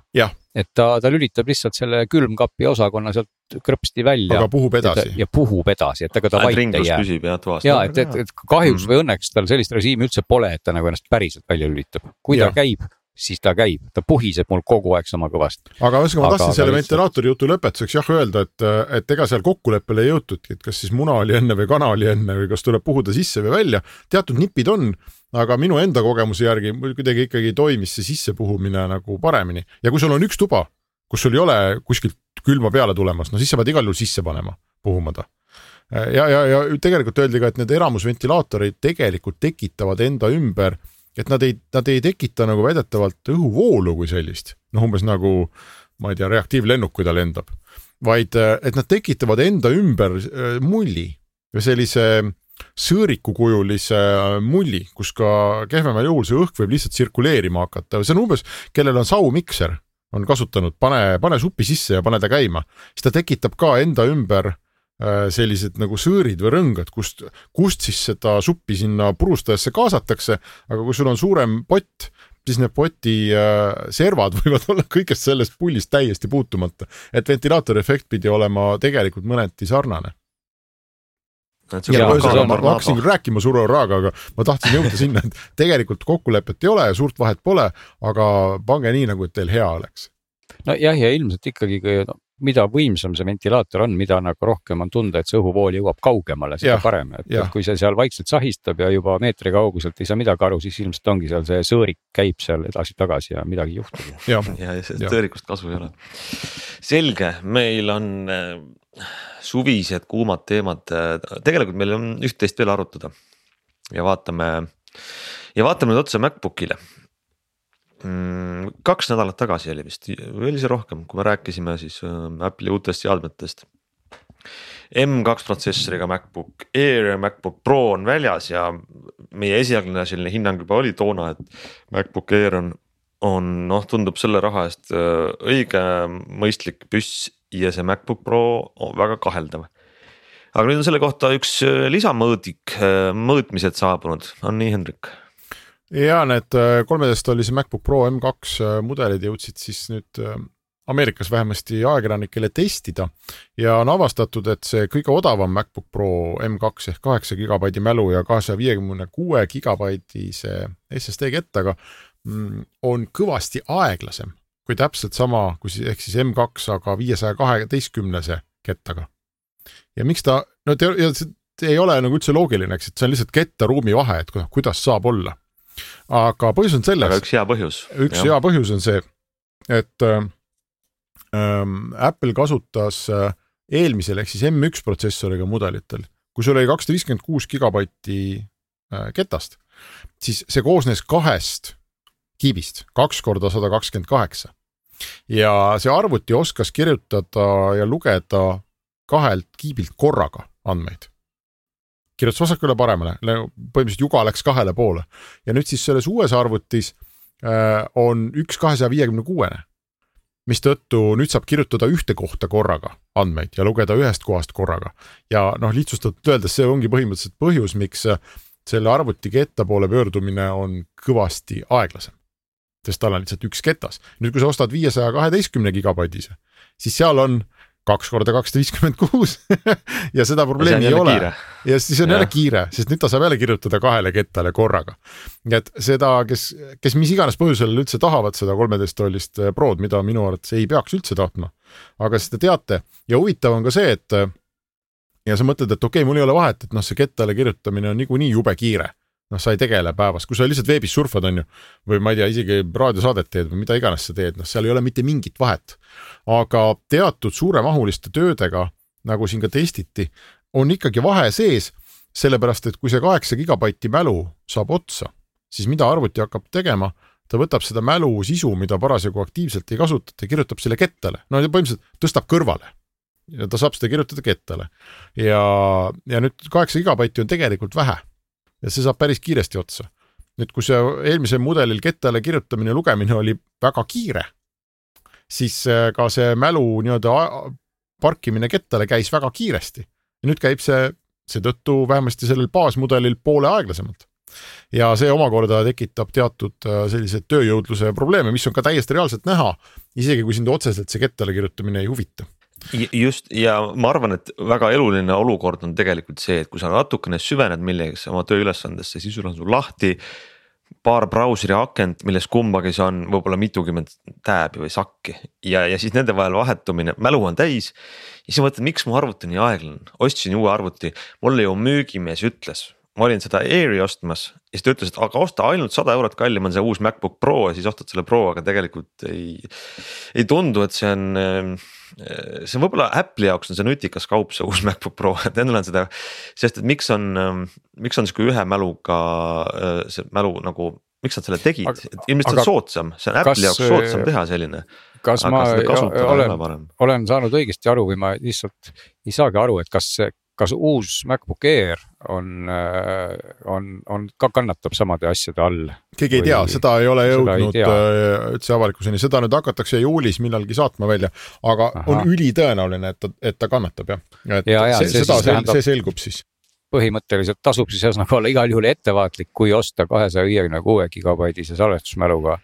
et ta, ta lülitab lihtsalt selle külmkapi osakonna sealt krõpsti välja. aga puhub edasi. ja puhub edasi, et ega ta vait ei jää. püsib jah toas. ja et, et, et kahjuks mm. või õnneks tal sellist režiimi üldse pole, et ta nagu ennast päriselt välja lülitab. kui ja. ta käib siis ta käib, ta puhiseb mul kogu aeg sama kõvasti. aga ühesõnaga ma tahtsin selle ventilaatori jutu lõpetuseks jah öelda, et, et ega seal kokkuleppele ei jõutudki, et kas siis muna oli enne või kana oli enne või kas tuleb puhuda sisse või välja. teatud nipid on, aga minu enda kogemuse järgi kuidagi ikkagi toimis see sissepuhumine nagu paremini ja kui sul on üks tuba, kus sul ei ole kuskilt külma peale tulemas, no siis sa pead igal juhul sisse panema, puhuma ta ja, ja, ja tegelikult öeldi ka, et need eramusventilaatorid tegelikult tekitavad enda ümber et nad ei, nad ei tekita nagu väidetavalt õhuvoolu kui sellist, noh, umbes nagu ma ei tea, reaktiivlennuk, kui ta lendab, vaid äh, et nad tekitavad enda ümber äh, mulli. või sellise sõõrikukujulise äh, mulli, kus ka kehvemal juhul see õhk võib lihtsalt tsirkuleerima hakata, see on umbes, kellel on saumikser, on kasutanud, pane, pane suppi sisse ja pane ta käima, siis ta tekitab ka enda ümber sellised nagu sõõrid või rõngad, kust, kust siis seda suppi sinna purustajasse kaasatakse, aga kui sul on suurem pott, siis need poti äh, servad võivad olla kõigest sellest pullist täiesti puutumata, et ventilaatori efekt pidi olema tegelikult mõneti sarnane. Ja, ma, ma hakkasin küll rääkima Suro Raaga, aga ma tahtsin jõuda sinna, et tegelikult kokkulepet ei ole ja suurt vahet pole, aga pange nii, nagu et teil hea oleks. nojah, ja ilmselt ikkagi no, mida võimsam see ventilaator on, mida nagu rohkem on tunda, et see õhuvool jõuab kaugemale, seda ja, parem, et ja. kui see seal vaikselt sahistab ja juba meetri kauguselt ei saa midagi aru, siis ilmselt ongi seal see sõõrik käib seal edasi-tagasi ja midagi juhtub. ja, ja, ja sellest sõõrikust kasu ei ole. selge, meil on äh, suvised kuumad teemad, tegelikult meil on üht-teist veel arutada ja vaatame ja vaatame nüüd otsa MacBookile. Kaks nädalat tagasi oli vist või oli see rohkem, kui me rääkisime siis äh, Apple'i uutest seadmetest. M2 protsessoriga MacBook Air ja MacBook Pro on väljas ja meie esialgne selline hinnang juba oli toona, et MacBook Air on, on noh, tundub selle raha eest äh, õige mõistlik püss ja see MacBook Pro on väga kaheldav aga nüüd on selle kohta üks äh, lisamõõdik, mõõtmised saabunud, on nii, Hendrik? Ja need äh, kolmeteistktollise MacBook Pro M2 äh, mudelid jõudsid siis nüüd äh, Ameerikas vähemasti ajakirjanikele testida ja on avastatud, et see kõige odavam MacBook Pro M2 ehk kaheksa gigabaidi mälu ja kahesaja viiekümne kuue gigabaidise SSD kettaga mm, on kõvasti aeglasem kui täpselt sama, kui siis ehk siis M2, aga viiesaja kaheteistkümnese kettaga. ja miks ta, no te, see ei ole nagu üldse loogiline, eks, et see on lihtsalt ketta ruumi vahe, et kuidas saab olla aga põhjus on selles. üks hea põhjus. üks ja. hea põhjus on see, et äh, Apple kasutas äh, eelmisel ehk siis M1 protsessoriga mudelitel, kui sul oli kakssada viiskümmend kuus gigabaiti äh, ketast, siis see koosnes kahest kiibist, kaks korda sada kakskümmend kaheksa. ja see arvuti oskas kirjutada ja lugeda kahelt kiibilt korraga andmeid kirjutas vasakule paremale, põhimõtteliselt juga läks kahele poole ja nüüd siis selles uues arvutis äh, on üks kahesaja viiekümne kuuene mistõttu nüüd saab kirjutada ühte kohta korraga andmeid ja lugeda ühest kohast korraga. ja noh, lihtsustatult öeldes see ongi põhimõtteliselt põhjus, miks selle arvuti ketta poole pöördumine on kõvasti aeglasem. sest tal on lihtsalt üks ketas. nüüd, kui sa ostad viiesaja kaheteistkümne gigabaitise, siis seal on kaks korda kakssada viiskümmend kuus ja seda probleemi ei ole. ja siis on ja. jälle kiire, sest nüüd ta saab jälle kirjutada kahele kettale korraga. et seda, kes, kes mis iganes põhjusel üldse tahavad seda kolmeteist tollist eh, Prod, mida minu arvates ei peaks üldse tahtma, aga siis te teate ja huvitav on ka see, et ja sa mõtled, et okei okay,, mul ei ole vahet, et noh, see kettale kirjutamine on niikuinii jube kiire noh, sa ei tegele päevas, kui sa lihtsalt veebis surfad, on ju, või ma ei tea, isegi raadiosaadet teed või mida iganes sa teed, noh, seal ei ole mitte mingit vahet. aga teatud suuremahuliste töödega, nagu siin ka testiti, on ikkagi vahe sees, sellepärast et kui see kaheksa gigabaiti mälu saab otsa, siis mida arvuti hakkab tegema, ta võtab seda mälu sisu, mida parasjagu aktiivselt ei kasutata, kirjutab selle kettale, no põhimõtteliselt tõstab kõrvale. Ja ta saab seda kirjutada kettale. ja, ja nüüd kaheksa gigabaiti on tegelikult vähe ja see saab päris kiiresti otsa. nüüd, kui see eelmisel mudelil kettale kirjutamine lugemine oli väga kiire, siis äh, ka see mälu nii-öelda parkimine kettale käis väga kiiresti ja nüüd käib see seetõttu vähemasti sellel baasmudelil poole aeglasemalt. ja see omakorda tekitab teatud äh, selliseid tööjõudluse probleeme, mis on ka täiesti reaalselt näha, isegi kui sind otseselt see kettale kirjutamine ei huvita just ja ma arvan, et väga eluline olukord on tegelikult see, et kui sa natukene süvened millegagi oma tööülesandesse, siis sul on sul lahti paar brauseri akent, milles kumbagi see on võib-olla mitukümmend tääbi või sakki. Ja, ja siis nende vahel vahetumine, mälu on täis. ja siis mõtled, miks mu arvuti nii aeglane, ostsin uue arvuti, mulle ju müügimees ütles, ma olin seda Airi ostmas ja siis ta ütles, et aga osta ainult sada eurot kallim on see uus MacBook Pro ja siis ostad selle Pro, aga tegelikult ei. ei tundu, et see on Äh, see on võib-olla Apple'i jaoks on see nutikas kaup, see uus MacBook Pro, et endal on seda, sest et miks on, ähm, miks on sihuke ühe mäluga see mälu nagu, miks nad selle tegid, et ilmselt see on soodsam, see on Apple'i jaoks soodsam teha selline. kas aga ma olen, olen saanud õigesti aru või ma lihtsalt ei saagi aru, et kas kas uus MacBook Air on, äh, on, on ka kannatab samade asjade all? keegi ei tea, seda ei ole jõudnud äh, üldse avalikkuseni, seda nüüd hakatakse juulis millalgi saatma välja, aga Aha. on ülitõenäoline, et ta, et ta kannatab jah. et ja, ja, see, seda, see, see selgub siis põhimõtteliselt tasub siis ühesõnaga olla igal juhul ettevaatlik, kui osta kahesaja viiekümne kuue gigabaidise salvestusmäluga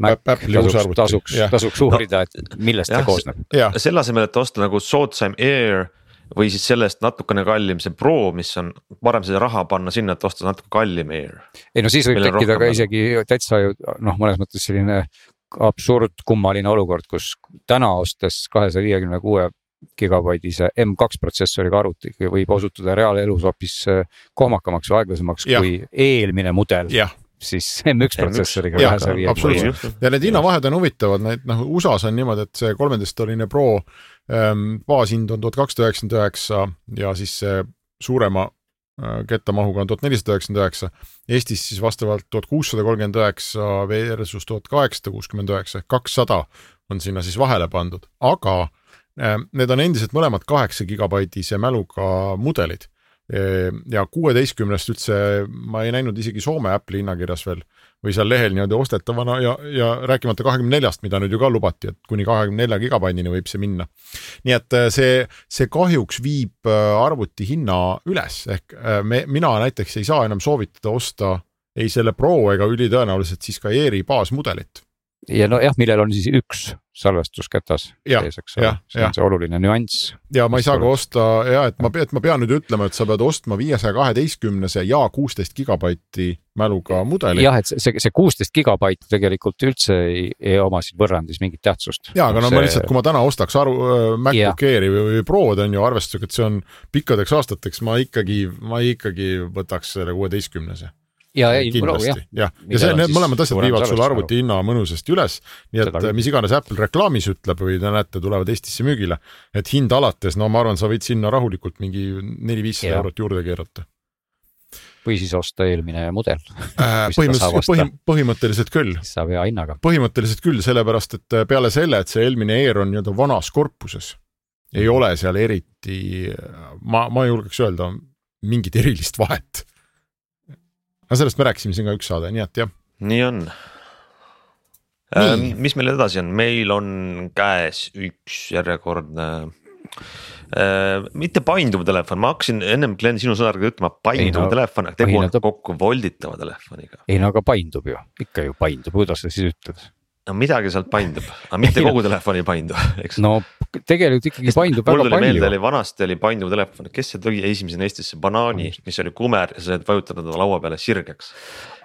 Mac tasuks, tasuks, tasuks uurida, et millest ja, see koosneb. selle asemel, et osta nagu soodsam Air või siis sellest natukene kallim see Pro, mis on parem seda raha panna sinna, et osta natuke kallim Air. ei no siis võib tekkida ka isegi täitsa ju noh, mõnes mõttes selline absurd, kummaline olukord, kus täna ostes kahesaja viiekümne kuue gigabaidise M2 protsessoriga arvuti võib osutuda reaalelus hoopis äh, kohmakamaks või aeglasemaks ja. kui eelmine mudel siis M1 protsessoriga kahesaja viiekümne. ja need hinnavahed on huvitavad, need noh, USA-s on niimoodi, et see kolmeteisttolline Pro baashind on tuhat kakssada üheksakümmend üheksa ja siis see suurema äh, kettamahuga on tuhat nelisada üheksakümmend üheksa. Eestis siis vastavalt tuhat kuussada kolmkümmend üheksa versus tuhat kaheksasada kuuskümmend üheksa ehk kakssada on sinna siis vahele pandud, aga ehm, need on endiselt mõlemad kaheksa gigabaitise mäluga mudelid. Ehm, ja kuueteistkümnest üldse ma ei näinud isegi Soome Apple'i hinnakirjas veel või seal lehel niimoodi ostetavana ja, ja rääkimata kahekümne neljast, mida nüüd ju ka lubati, et kuni kahekümne nelja gigabaitini võib see minna. nii et äh, see, see kahjuks viib äh, arvuti hinna üles, ehk äh, me, mina näiteks ei saa enam soovitada osta ei selle Pro ega ülitõenäoliselt siis ka Airi baasmudelit ja nojah, millel on siis üks salvestusketas sees, eks ole, see on see oluline nüanss. ja ma ei saa ka osta ja et ma, et ma pean nüüd ütlema, et sa pead ostma viiesaja kaheteistkümnese ja kuusteist gigabaiti mäluga mudeli. jah, et see, see kuusteist gigabaiti tegelikult üldse ei, ei oma siin võrrandis mingit tähtsust. ja, aga no see... ma lihtsalt, kui ma täna ostaks aru äh, MacBook Airi või, või Prod on ju arvestusega, et see on pikkadeks aastateks, ma ikkagi, ma ikkagi võtaks selle kuueteistkümnese ja ei, kindlasti jah, jah., ja see, need mõlemad asjad viivad sulle arvuti hinna mõnusasti üles, nii et mis iganes Apple reklaamis ütleb või te näete, tulevad Eestisse müügile, et hind alates, no ma arvan, sa võid sinna rahulikult mingi neli-viissada eurot juurde keerata. või siis osta eelmine mudel äh, põhimõtteliselt, põhim, põhimõtteliselt küll. saab hea hinnaga. põhimõtteliselt küll, sellepärast et äh, peale selle, et see eelmine Air on nii-öelda vanas korpuses, ei ole seal eriti, ma, ma julgeks öelda, mingit erilist vahet aga sellest me rääkisime siin ka üks saade, nii et jah. nii on. Ähm, mis meil edasi on, meil on käes üks järjekordne äh, mitte painduv telefon, ma hakkasin ennem Glen sinu sõnadega ütlema painduv no, telefon, aga tegu on kokku volditava telefoniga. ei no aga paindub ju, ikka ju paindub, kuidas sa siis ütled no midagi sealt paindub, aga mitte kogu telefon ei paindu, eks. no tegelikult ikkagi paindub väga palju. mul tuli meelde, oli vanasti oli painduv telefon, kes see tegi esimesena Eestisse, banaani, mis oli kumer ja sa said vajutada ta laua peale sirgeks.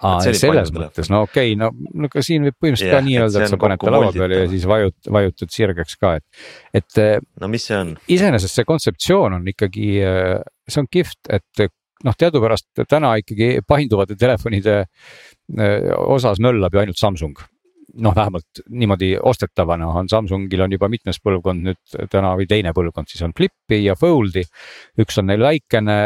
aa, selles mõttes, no okei okay,, no, no ka siin võib põhimõtteliselt yeah, ka nii öelda, et sa paned ta laua peale ja siis vajut-, vajutad sirgeks ka, et, et. Eh, no mis see on? iseenesest see kontseptsioon on ikkagi, eh, see on kihvt, et noh, teadupärast täna ikkagi painduvate telefonide osas möllab ju ainult Samsung noh, vähemalt niimoodi ostetavana on Samsungil on juba mitmes põlvkond nüüd täna või teine põlvkond siis on Flip'i ja Fold'i. üks on neil väikene,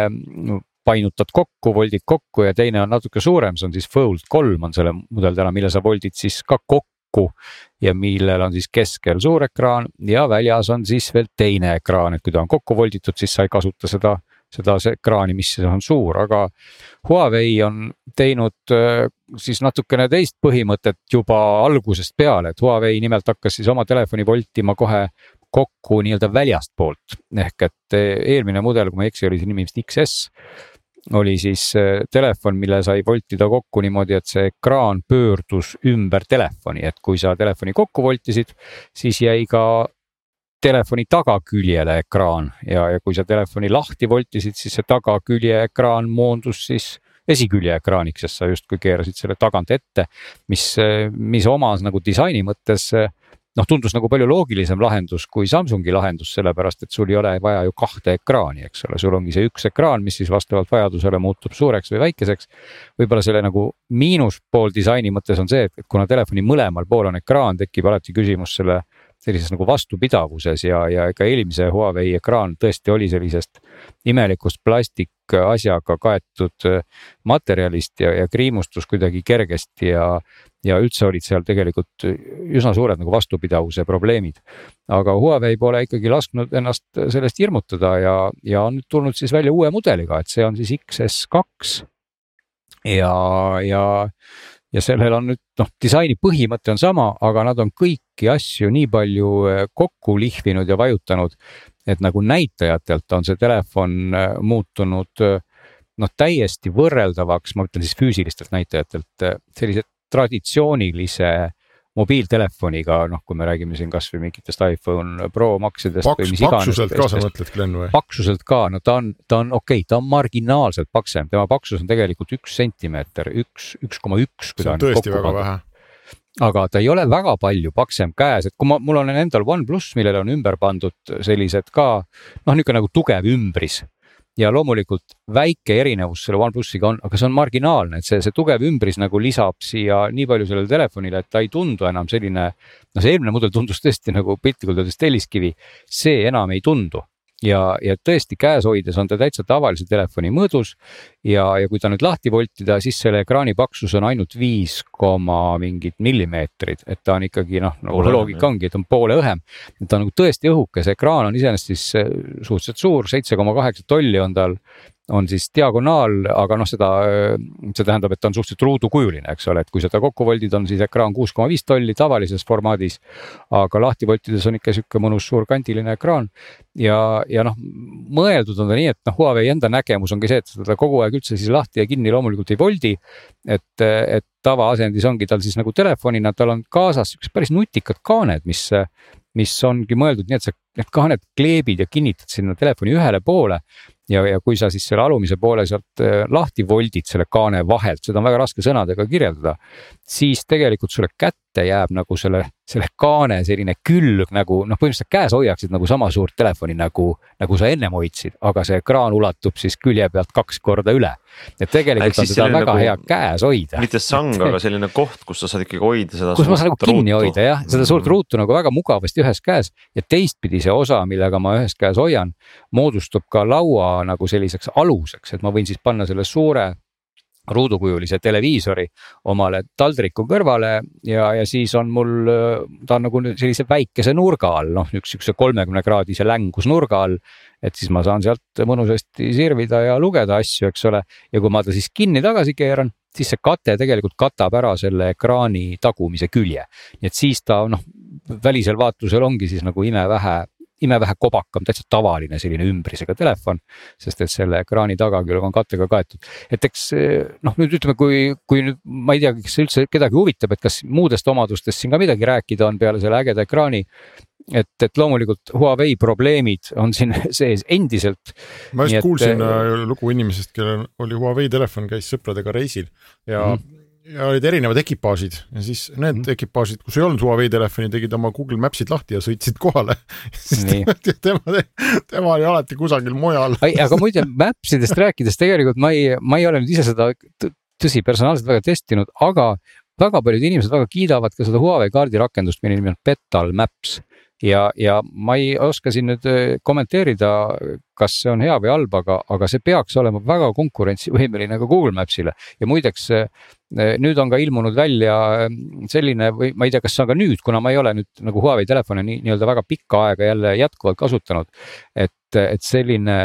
painutad kokku, voldid kokku ja teine on natuke suurem, see on siis Fold kolm on selle mudel täna, mille sa voldid siis ka kokku ja millel on siis keskel suur ekraan ja väljas on siis veel teine ekraan, et kui ta on kokku volditud, siis sa ei kasuta seda seda ekraani, mis on suur, aga Huawei on teinud äh, siis natukene teist põhimõtet juba algusest peale, et Huawei nimelt hakkas siis oma telefoni voltima kohe kokku nii-öelda väljastpoolt. Ehk et äh, eelmine mudel, kui ma ei eksi, oli see nimi vist XS oli siis äh, telefon, mille sai voltida kokku niimoodi, et see ekraan pöördus ümber telefoni, et kui sa telefoni kokku voltisid, siis jäi ka telefoni tagaküljele ekraan ja, ja kui sa telefoni lahti voltisid, siis see tagakülje ekraan moondus siis esikülje ekraaniks, sest sa justkui keerasid selle tagant ette, mis, mis omas nagu disaini mõttes noh, tundus nagu palju loogilisem lahendus kui Samsungi lahendus, sellepärast et sul ei ole vaja ju kahte ekraani, eks ole, sul ongi see üks ekraan, mis siis vastavalt vajadusele muutub suureks või väikeseks. võib-olla selle nagu miinuspool disaini mõttes on see, et kuna telefoni mõlemal pool on ekraan, tekib alati küsimus selle sellises nagu vastupidavuses ja, ja ega eelmise Huawei ekraan tõesti oli sellisest imelikust plastikasjaga kaetud äh, materjalist ja, ja kriimustus kuidagi kergesti ja, ja üldse olid seal tegelikult üsna suured nagu vastupidavuse probleemid. aga Huawei pole ikkagi lasknud ennast sellest hirmutada ja, ja on nüüd tulnud siis välja uue mudeliga, et see on siis XS2 ja, ja ja sellel on nüüd noh, disaini põhimõte on sama, aga nad on kõiki asju nii palju eh, kokku lihvinud ja vajutanud, et nagu näitajatelt on see telefon eh, muutunud eh, noh, täiesti võrreldavaks, ma ütlen siis füüsilistelt näitajatelt sellise traditsioonilise mobiiltelefoniga, noh, kui me räägime siin kasvõi mingitest iPhone Pro Maxidest Paks, paksuselt ka sa mõtled, Glen või? paksuselt ka, no ta on, ta on okei okay,, ta on marginaalselt paksem, tema paksus on tegelikult üks sentimeeter, üks, üks koma üks. see on tõesti väga vähe aga ta ei ole väga palju paksem käes, et kui ma, mul on endal OnePlus, millele on ümber pandud sellised ka noh, niisugune nagu tugev ümbris ja loomulikult väike erinevus selle OnePlusiga on, aga see on marginaalne, et see, see tugev ümbris nagu lisab siia nii palju sellele telefonile, et ta ei tundu enam selline. no see eelmine mudel tundus tõesti nagu piltlikult öeldes telliskivi, see enam ei tundu ja, ja tõesti käes hoides on ta täitsa tavalise telefoni mõõdus. ja, ja kui ta nüüd lahti voltida, siis selle ekraani paksus on ainult viis koma mingid millimeetrid, et ta on ikkagi noh, nagu loogika ongi, et on poole õhem. ta on nagu tõesti õhuke, see ekraan on iseenesest siis eh, suhteliselt suur, seitse koma kaheksa tolli on tal on siis diagonaal, aga noh, seda, see tähendab, et ta on suhteliselt ruudukujuline, eks ole, et kui seda kokku voldid, on siis ekraan kuus koma viis tolli tavalises formaadis. aga lahti voltides on ikka sihuke mõnus suur kandiline ekraan ja, ja noh, mõeldud on ta nii, et noh, Huawei enda nägemus ongi see, et seda kogu aeg üldse siis lahti ja kinni loomulikult ei voldi. et, et tavaasendis ongi tal siis nagu telefonina, tal on kaasas siuksed päris nutikad kaaned, mis mis ongi mõeldud nii, et sa need kaaned kleebid ja kinnitad sinna telefoni ühele poole ja, ja kui sa siis selle alumise poole sealt äh, lahti voldid selle kaane vahelt, seda on väga raske sõnadega kirjeldada. siis tegelikult sulle kätte jääb nagu selle, selle kaane selline külg nagu noh, põhimõtteliselt käes hoiaksid nagu sama suurt telefoni nagu, nagu sa ennem hoidsid, aga see ekraan ulatub siis külje pealt kaks korda üle. et tegelikult Äk on seda väga nagu, hea käes hoida. mitte sang, aga selline koht, kus sa saad ikkagi hoida seda. kus ma saan nagu kinni ruutu. hoida jah, seda suurt mm. ruutu nagu väga mugavasti ühes käes ja teistpidi see osa, millega ma ühes käes hoian, moodustub ka laua nagu selliseks aluseks, et ma võin siis panna selle suure ruudukujulise televiisori omale taldriku kõrvale ja, ja siis on mul, ta on nagu sellise väikese nurga all, noh, üks siukse kolmekümne kraadise längusnurga all. et siis ma saan sealt mõnusasti sirvida ja lugeda asju, eks ole, ja kui ma ta siis kinni tagasi keeran, siis see kate tegelikult katab ära selle ekraani tagumise külje. nii et siis ta noh, välisel vaatlusel ongi siis nagu imevähe imevähe kobakam, täitsa tavaline selline ümbrisega telefon. sest et selle ekraani tagakülg on kattega kaetud, et eks noh, nüüd ütleme, kui, kui nüüd ma ei tea, kas üldse kedagi huvitab, et kas muudest omadustest siin ka midagi rääkida on peale selle ägeda ekraani et, et loomulikult Huawei probleemid on siin sees endiselt. ma just et, kuulsin äh, lugu inimesest, kellel oli Huawei telefon, käis sõpradega reisil ja mm, -hmm ja olid erinevad ekipaažid. Ja siis need mm. ekipaažid, kus ei olnud Huawei telefoni, tegid oma Google Maps'id lahti ja sõitsid kohale. Tema, tema oli alati kusagil mujal. aga muide Maps idest rääkides tegelikult ma ei, ma ei ole nüüd ise seda tõsi, personaalselt väga testinud, aga väga paljud inimesed väga kiidavad ka seda Huawei kaardirakendust, mille nimi on Petal Maps. Ja, ja ma ei oska siin nüüd äh, kommenteerida, kas see on hea või halb, aga, aga see peaks olema väga konkurentsivõimeline ka Google Maps'ile. Ja muideks äh, nüüd on ka ilmunud välja äh, selline või ma ei tea, kas see on ka nüüd, kuna ma ei ole nüüd nagu Huawei telefone nii nii-öelda väga pikka aega jälle jätkuvalt kasutanud. et, et selline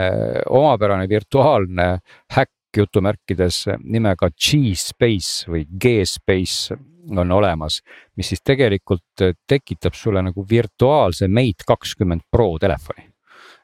omapärane virtuaalne häkk jutumärkides nimega G-Space või G-Space on olemas, mis siis tegelikult tekitab sulle nagu virtuaalse Mate kakskümmend Pro telefoni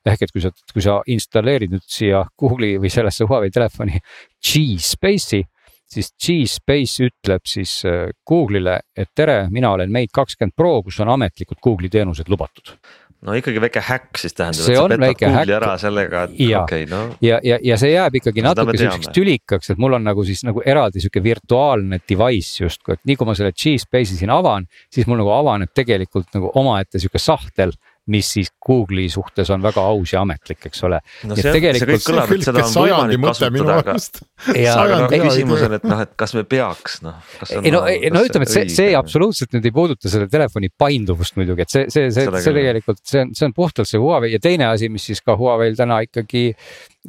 ehk et kui sa, kui sa installeerid nüüd siia Google'i või sellesse Huawei telefoni G-Space'i, siis G-Space ütleb siis äh, Google'ile, et tere, mina olen Mate kakskümmend Pro, kus on ametlikud Google'i teenused lubatud. No ikkagi väike häkk siis tähendab, et sa petad Google'i ära sellega, et okei okay, no. ja, ja, ja see jääb ikkagi natuke siukseks tülikaks, et mul on nagu siis nagu eraldi sihuke virtuaalne device justkui, et nii kui ma selle G-Space'i siin avan, siis mul nagu avaneb tegelikult nagu omaette sihuke sahtel mis siis Google'i suhtes on väga aus ja ametlik, eks ole. no see, see kõik kõlab, et seda on võimalik kasutada, aga, aga no küsimus on, et noh, et kas me peaks noh. ei no, no ütleme, et see, see absoluutselt nüüd ei puuduta selle telefoni painduvust muidugi, et see, see, see, see tegelikult, see on, see on puhtalt see Huawei ja teine asi, mis siis ka Huawei'l täna ikkagi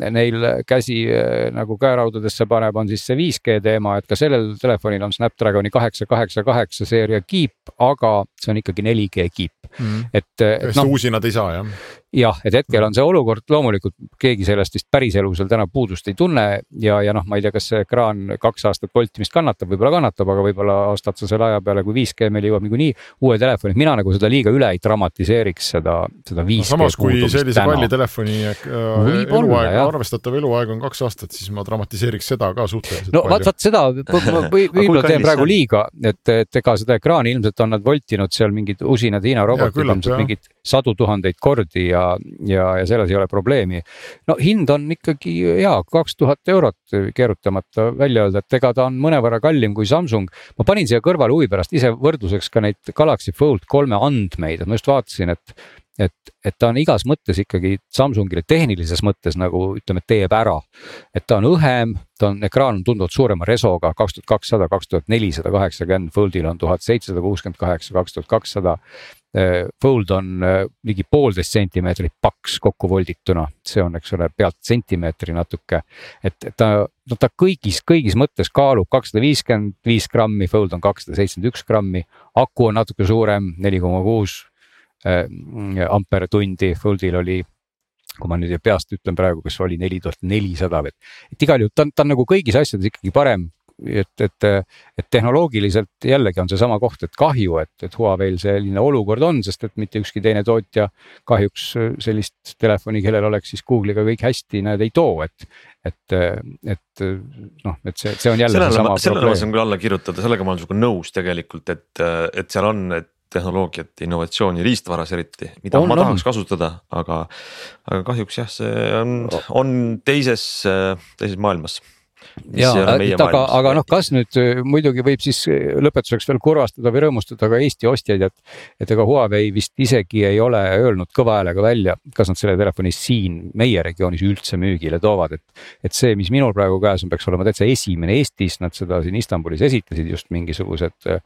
neil käsi eh, nagu käeraudadesse paneb, on siis see 5G teema, et ka sellel telefonil on Snapdragoni kaheksa, kaheksa, kaheksa seeria kiip, aga see on ikkagi 4G kiip mm.. et, et noh. uusi nad ei saa jah jah, et hetkel on see olukord loomulikult keegi sellest vist päriselu seal täna puudust ei tunne ja, ja noh, ma ei tea, kas see ekraan kaks aastat voltimist kannatab, võib-olla kannatab, aga võib-olla ostad sa selle aja peale, kui 5G meil jõuab niikuinii uue telefoni, mina nagu seda liiga üle ei dramatiseeriks seda, seda 5G no,. samas kui sellise kalli telefoni äh, eluaeg, arvestatav eluaeg on kaks aastat, siis ma dramatiseeriks seda ka suhteliselt no, palju. no vaat, vaat seda võib-olla teen praegu liiga, et, et ega seda ekraani ilmselt on nad voltinud seal mingid usinad Hiina robotid ilmselt mingid sadu tuhandeid kordi ja ja, ja, ja selles ei ole probleemi. no hind on ikkagi hea, kaks tuhat eurot keerutamata välja öelda, et ega ta on mõnevõrra kallim kui Samsung. ma panin siia kõrvale huvi pärast ise võrdluseks ka neid Galaxy Fold kolme andmeid, et ma just vaatasin, et et, et ta on igas mõttes ikkagi Samsungile tehnilises mõttes nagu ütleme, teeb ära. et ta on õhem, ta on, ekraan on tunduvalt suurema resoga, kaks tuhat kakssada, kaks tuhat nelisada kaheksakümmend, Foldil on tuhat seitsesada kuuskümmend kaheksa, kaks tuhat kakssada. Äh, Fold on äh, ligi poolteist sentimeetrit paks kokku voldituna, see on, eks ole, pealt sentimeetri natuke. et ta, no ta kõigis, kõigis mõttes kaalub kakssada viiskümmend viis grammi, Fold on kakssada seitsekümmend üks grammi. aku on natuke suurem, neli koma kuus äh, ampertundi, Foldil oli kui ma nüüd peast ütlen praegu, kas oli neli tuhat nelisada või, et igal juhul ta on, ta on nagu kõigis asjades ikkagi parem et, et, et tehnoloogiliselt jällegi on seesama koht, et kahju, et, et Huawei'l selline olukord on, sest et mitte ükski teine tootja kahjuks sellist telefoni, kellel oleks siis Google'iga kõik hästi, nad ei too, et. et, et noh, et see, see on jälle sellele, seesama probleem. sellele ma saan küll alla kirjutada, sellega ma olen sinuga nõus tegelikult, et, et seal on, et tehnoloogiat, innovatsiooni riistvaras eriti, mida on, ma tahaks on. kasutada, aga, aga kahjuks jah, see on, on teises, teises maailmas ja, aga, aga noh, kas nüüd äh, muidugi võib siis äh, lõpetuseks veel kurvastada või rõõmustada ka Eesti ostjaid, et. et ega Huawei vist isegi ei ole öelnud kõva häälega välja, kas nad selle telefoni siin meie regioonis üldse müügile toovad, et. et see, mis minul praegu käes on, peaks olema täitsa esimene Eestis, nad seda siin Istanbulis esitasid just mingisugused äh,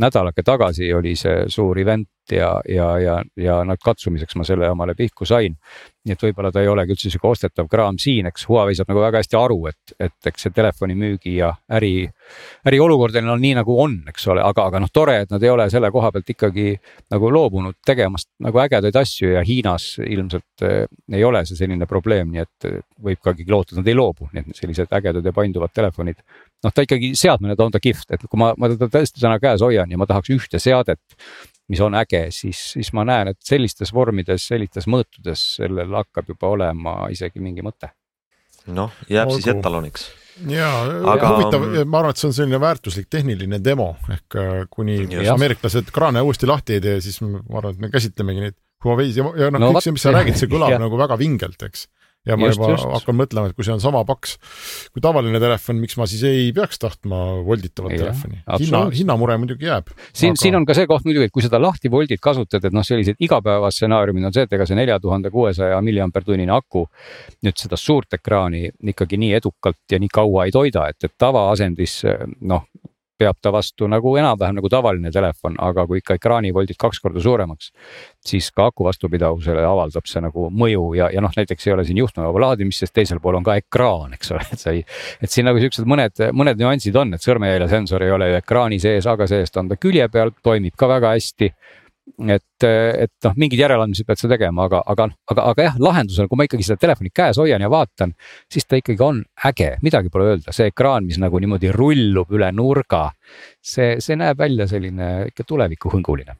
nädalake tagasi oli see suur event ja, ja, ja, ja noh, katsumiseks ma selle omale pihku sain. nii et võib-olla ta ei olegi üldse sihuke ostetav kraam siin, eks. Huawei saab nagu väga hästi aru, et, et eks see telefonimüügi ja äri, äriolukord on nii nagu on, eks ole, aga, aga noh, tore, et nad ei ole selle koha pealt ikkagi nagu loobunud tegemast nagu ägedaid asju ja Hiinas ilmselt eh, ei ole see selline probleem, nii et võib ka ikkagi loota, et nad ei loobu, nii et sellised ägedad ja painduvad telefonid. Noh, ta ikkagi seadmena ta on ta kihvt, et kui ma, ma teda tõesti täna käes hoian ja ma tahaks ühte seadet mis on äge, siis, siis ma näen, et sellistes vormides, sellistes mõõtudes sellel hakkab juba olema isegi mingi mõte. noh, jääb Olgu. siis etaloniks ja Aga- huvitav, ma arvan, et see on selline väärtuslik tehniline demo ehk äh, kuni Just. ameeriklased kraane uuesti lahti ei tee, siis ma arvan, et me käsitlemegi neid Huawei's ja, ja noh No no, kõik see, mis sa räägid, see kõlab Jah. nagu väga vingelt, eks. Ja ma Just, juba just. hakkan mõtlema, et kui see on sama paks kui tavaline telefon, miks ma siis ei peaks tahtma volditavat Jah, telefoni. hinna, hinnamure muidugi jääb. siin, siin on ka see koht muidugi, et kui seda lahti voldid kasutad, et noh, sellised igapäevastsenaariumid on see, et ega see nelja tuhande kuuesaja milliampertunnine aku nüüd seda suurt ekraani ikkagi nii edukalt ja nii kaua ei toida, et, et tavaasendis noh, peab ta vastu nagu enam-vähem nagu tavaline telefon, aga kui ikka ekraanivoldid kaks korda suuremaks, siis ka aku vastupidavusele avaldab see nagu mõju ja, ja noh, näiteks ei ole siin juhtmevaba laadimist, sest teisel pool on ka ekraan, eks ole, et sa ei. et siin nagu siuksed mõned, mõned nüansid on, et sõrmejäljesensor ei ole ju ekraani sees, aga see-eest on ta külje peal, toimib ka väga hästi et, et noh, mingeid järeleandmisi pead sa tegema, aga, aga, aga, aga jah, lahendusel, kui ma ikkagi seda telefoni käes hoian ja vaatan, siis ta ikkagi on äge, midagi pole öelda, see ekraan, mis nagu niimoodi rullub üle nurga. see, see näeb välja selline ikka tulevikuhõnguline.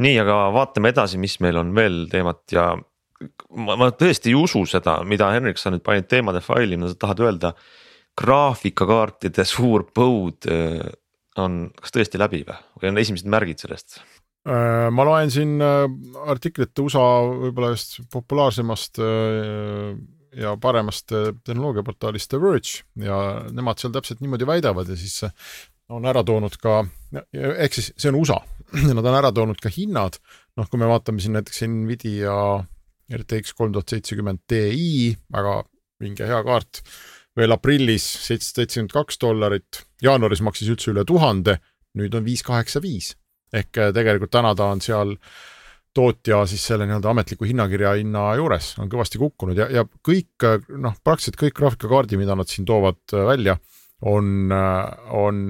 nii, aga vaatame edasi, mis meil on veel teemat ja ma, ma tõesti ei usu seda, mida Henrik, sa nüüd panid teemade faili, mida sa tahad öelda. graafikakaartide suur põud äh, on, kas tõesti läbi või, või on esimesed märgid sellest? Äh, ma loen siin äh, artiklit USA võib-olla just populaarsemast äh, ja paremast tehnoloogiaportaalist The Verge ja nemad seal täpselt niimoodi väidavad ja siis on ära toonud ka, ehk siis see on USA, nad on ära toonud ka hinnad, noh, kui me vaatame siin näiteks Nvidia RTX kolm tuhat seitsekümmend Ti, väga vinge hea kaart, veel aprillis seitsesada seitsekümmend kaks dollarit, jaanuaris maksis üldse üle tuhande, nüüd on viis kaheksa viis ehk äh, tegelikult täna ta on seal tootja siis selle nii-öelda ametliku hinnakirja hinna juures on kõvasti kukkunud ja, ja kõik noh, praktiliselt kõik graafikakaardi, mida nad siin toovad äh, välja, on, on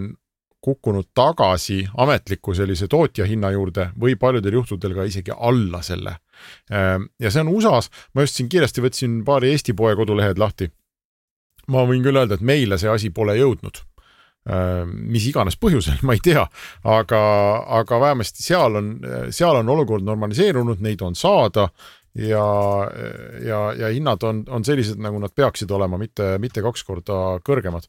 kukkunud tagasi ametliku sellise tootja hinna juurde või paljudel juhtudel ka isegi alla selle. ja see on USA-s, ma just siin kiiresti võtsin paari Eesti poe kodulehed lahti. ma võin küll öelda, et meile see asi pole jõudnud mis iganes põhjusel, ma ei tea, aga, aga vähemasti seal on, seal on olukord normaliseerunud, neid on saada ja, ja, ja hinnad on, on sellised, nagu nad peaksid olema, mitte, mitte kaks korda kõrgemad.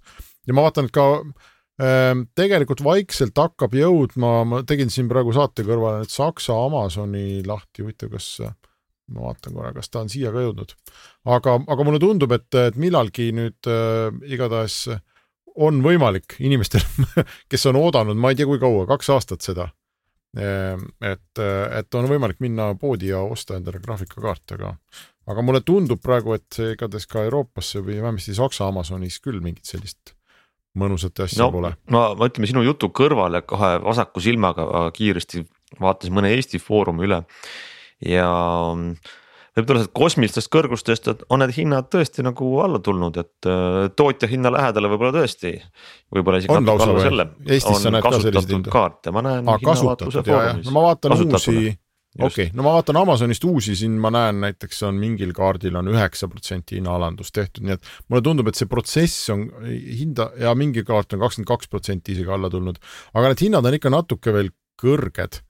ja ma vaatan, et ka äh, tegelikult vaikselt hakkab jõudma, ma tegin siin praegu saate kõrvale nüüd Saksa Amazoni lahti, huvitav, kas ma vaatan korra, kas ta on siia ka jõudnud. aga, aga mulle tundub, et, et millalgi nüüd äh, igatahes äh, on võimalik inimestel, kes on oodanud, ma ei tea, kui kaua, kaks aastat seda. et, et on võimalik minna poodi ja osta endale graafikakaart, aga, aga mulle tundub praegu, et igatahes ka Euroopasse või vähemasti Saksa Amazonis küll mingit sellist mõnusat asja no, pole. no ma ütleme sinu jutu kõrvale kohe vasaku silmaga kiiresti vaatasin mõne Eesti Foorumi üle ja võib-olla kosmilistest kõrgustest on need hinnad tõesti nagu alla tulnud, et äh, tootja hinna lähedale võib-olla tõesti. võib-olla isegi on natuke alla selle. Ka selliseid kasutatud hindu? kaarte, ma näen. kasutatud no ma vaatan uusi, okei okay., no ma vaatan Amazonist uusi, siin ma näen näiteks on mingil kaardil on üheksa protsenti hinnaalandus tehtud, nii et mulle tundub, et see protsess on hinda ja mingi kaart on kakskümmend kaks protsenti isegi alla tulnud, aga need hinnad on ikka natuke veel kõrged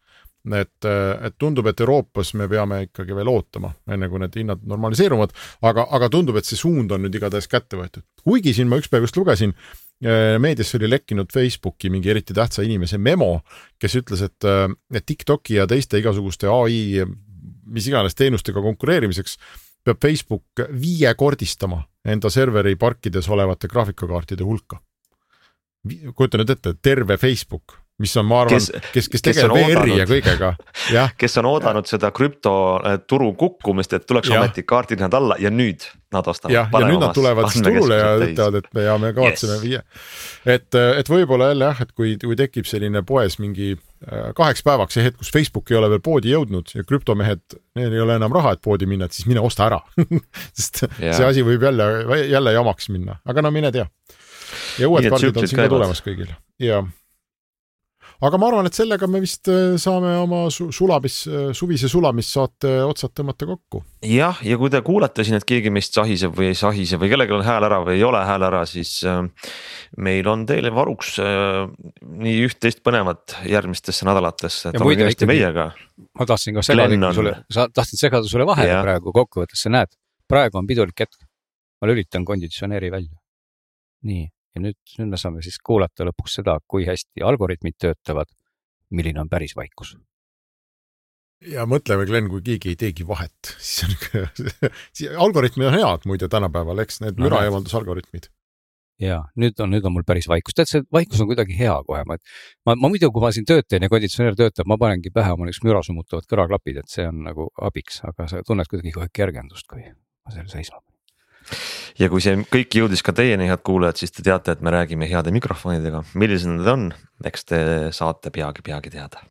et, et tundub, et Euroopas me peame ikkagi veel ootama, enne kui need hinnad normaliseeruvad, aga, aga tundub, et see suund on nüüd igatahes kätte võetud. kuigi siin ma ükspäev just lugesin, meediasse oli lekkinud Facebooki mingi eriti tähtsa inimese memo, kes ütles, et, et TikToki ja teiste igasuguste ai, mis iganes teenustega konkureerimiseks peab Facebook viiekordistama enda serveri parkides olevate graafikakaartide hulka. kujuta nüüd ette, terve Facebook mis on, ma arvan, kes, kes, kes tegeleb VR-i ja kõigega, jah. kes on oodanud ja. seda krüptoturu kukkumist, et tuleks ometi kaardid nad alla ja nüüd nad ostavad. jah, ja nüüd nad tulevad siis turule ja ütlevad, et me ja me kavatseme yes. viia. et, et võib-olla jälle jah, et kui, kui tekib selline poes mingi äh, kaheks päevaks see hetk, kus Facebook ei ole veel poodi jõudnud ja krüptomehed, neil ei ole enam raha, et poodi minna, et siis mine osta ära sest yeah. see asi võib jälle, jälle jamaks minna, aga no mine tea. ja uued kaardid on siin ka tulemas kõigil ja aga ma arvan, et sellega me vist äh, saame oma su sulamis, suvise sulamissaate otsad tõmmata kokku. jah, ja kui te kuulete siin, et keegi meist sahiseb või ei sahise või kellelgi on hääl ära või ei ole hääl ära, siis äh, meil on teile varuks äh, nii üht-teist põnevat järgmistesse nädalatesse, ma tahtsin ka segada sulle, sa tahtsid segada sulle vahele ja. praegu kokkuvõttes, sa näed, praegu on pidulik hetk. ma lülitan konditsioneeri välja. nii ja nüüd, nüüd me saame siis kuulata lõpuks seda, kui hästi algoritmid töötavad, milline on päris vaikus. ja mõtleme, Glen, kui keegi ei teegi vahet, siis on ikka algoritmid on head muide tänapäeval, eks need no, müra eemaldusalgoritmid ja nüüd on, nüüd on mul päris vaikus, tead see vaikus on kuidagi hea kohe, ma, ma, ma muidu, kui ma siin tööd teen ja konditsioneer töötab, ma panengi pähe oma niisugused müra summutavad kõrvaklapid, et see on nagu abiks, aga sa tunned kuidagi kohe kergendust, kui ma seal seisma panen ja kui see kõik jõudis ka teieni, head kuulajad, siis te teate, et me räägime heade mikrofonidega, millised need on, eks te saate peagi-peagi teada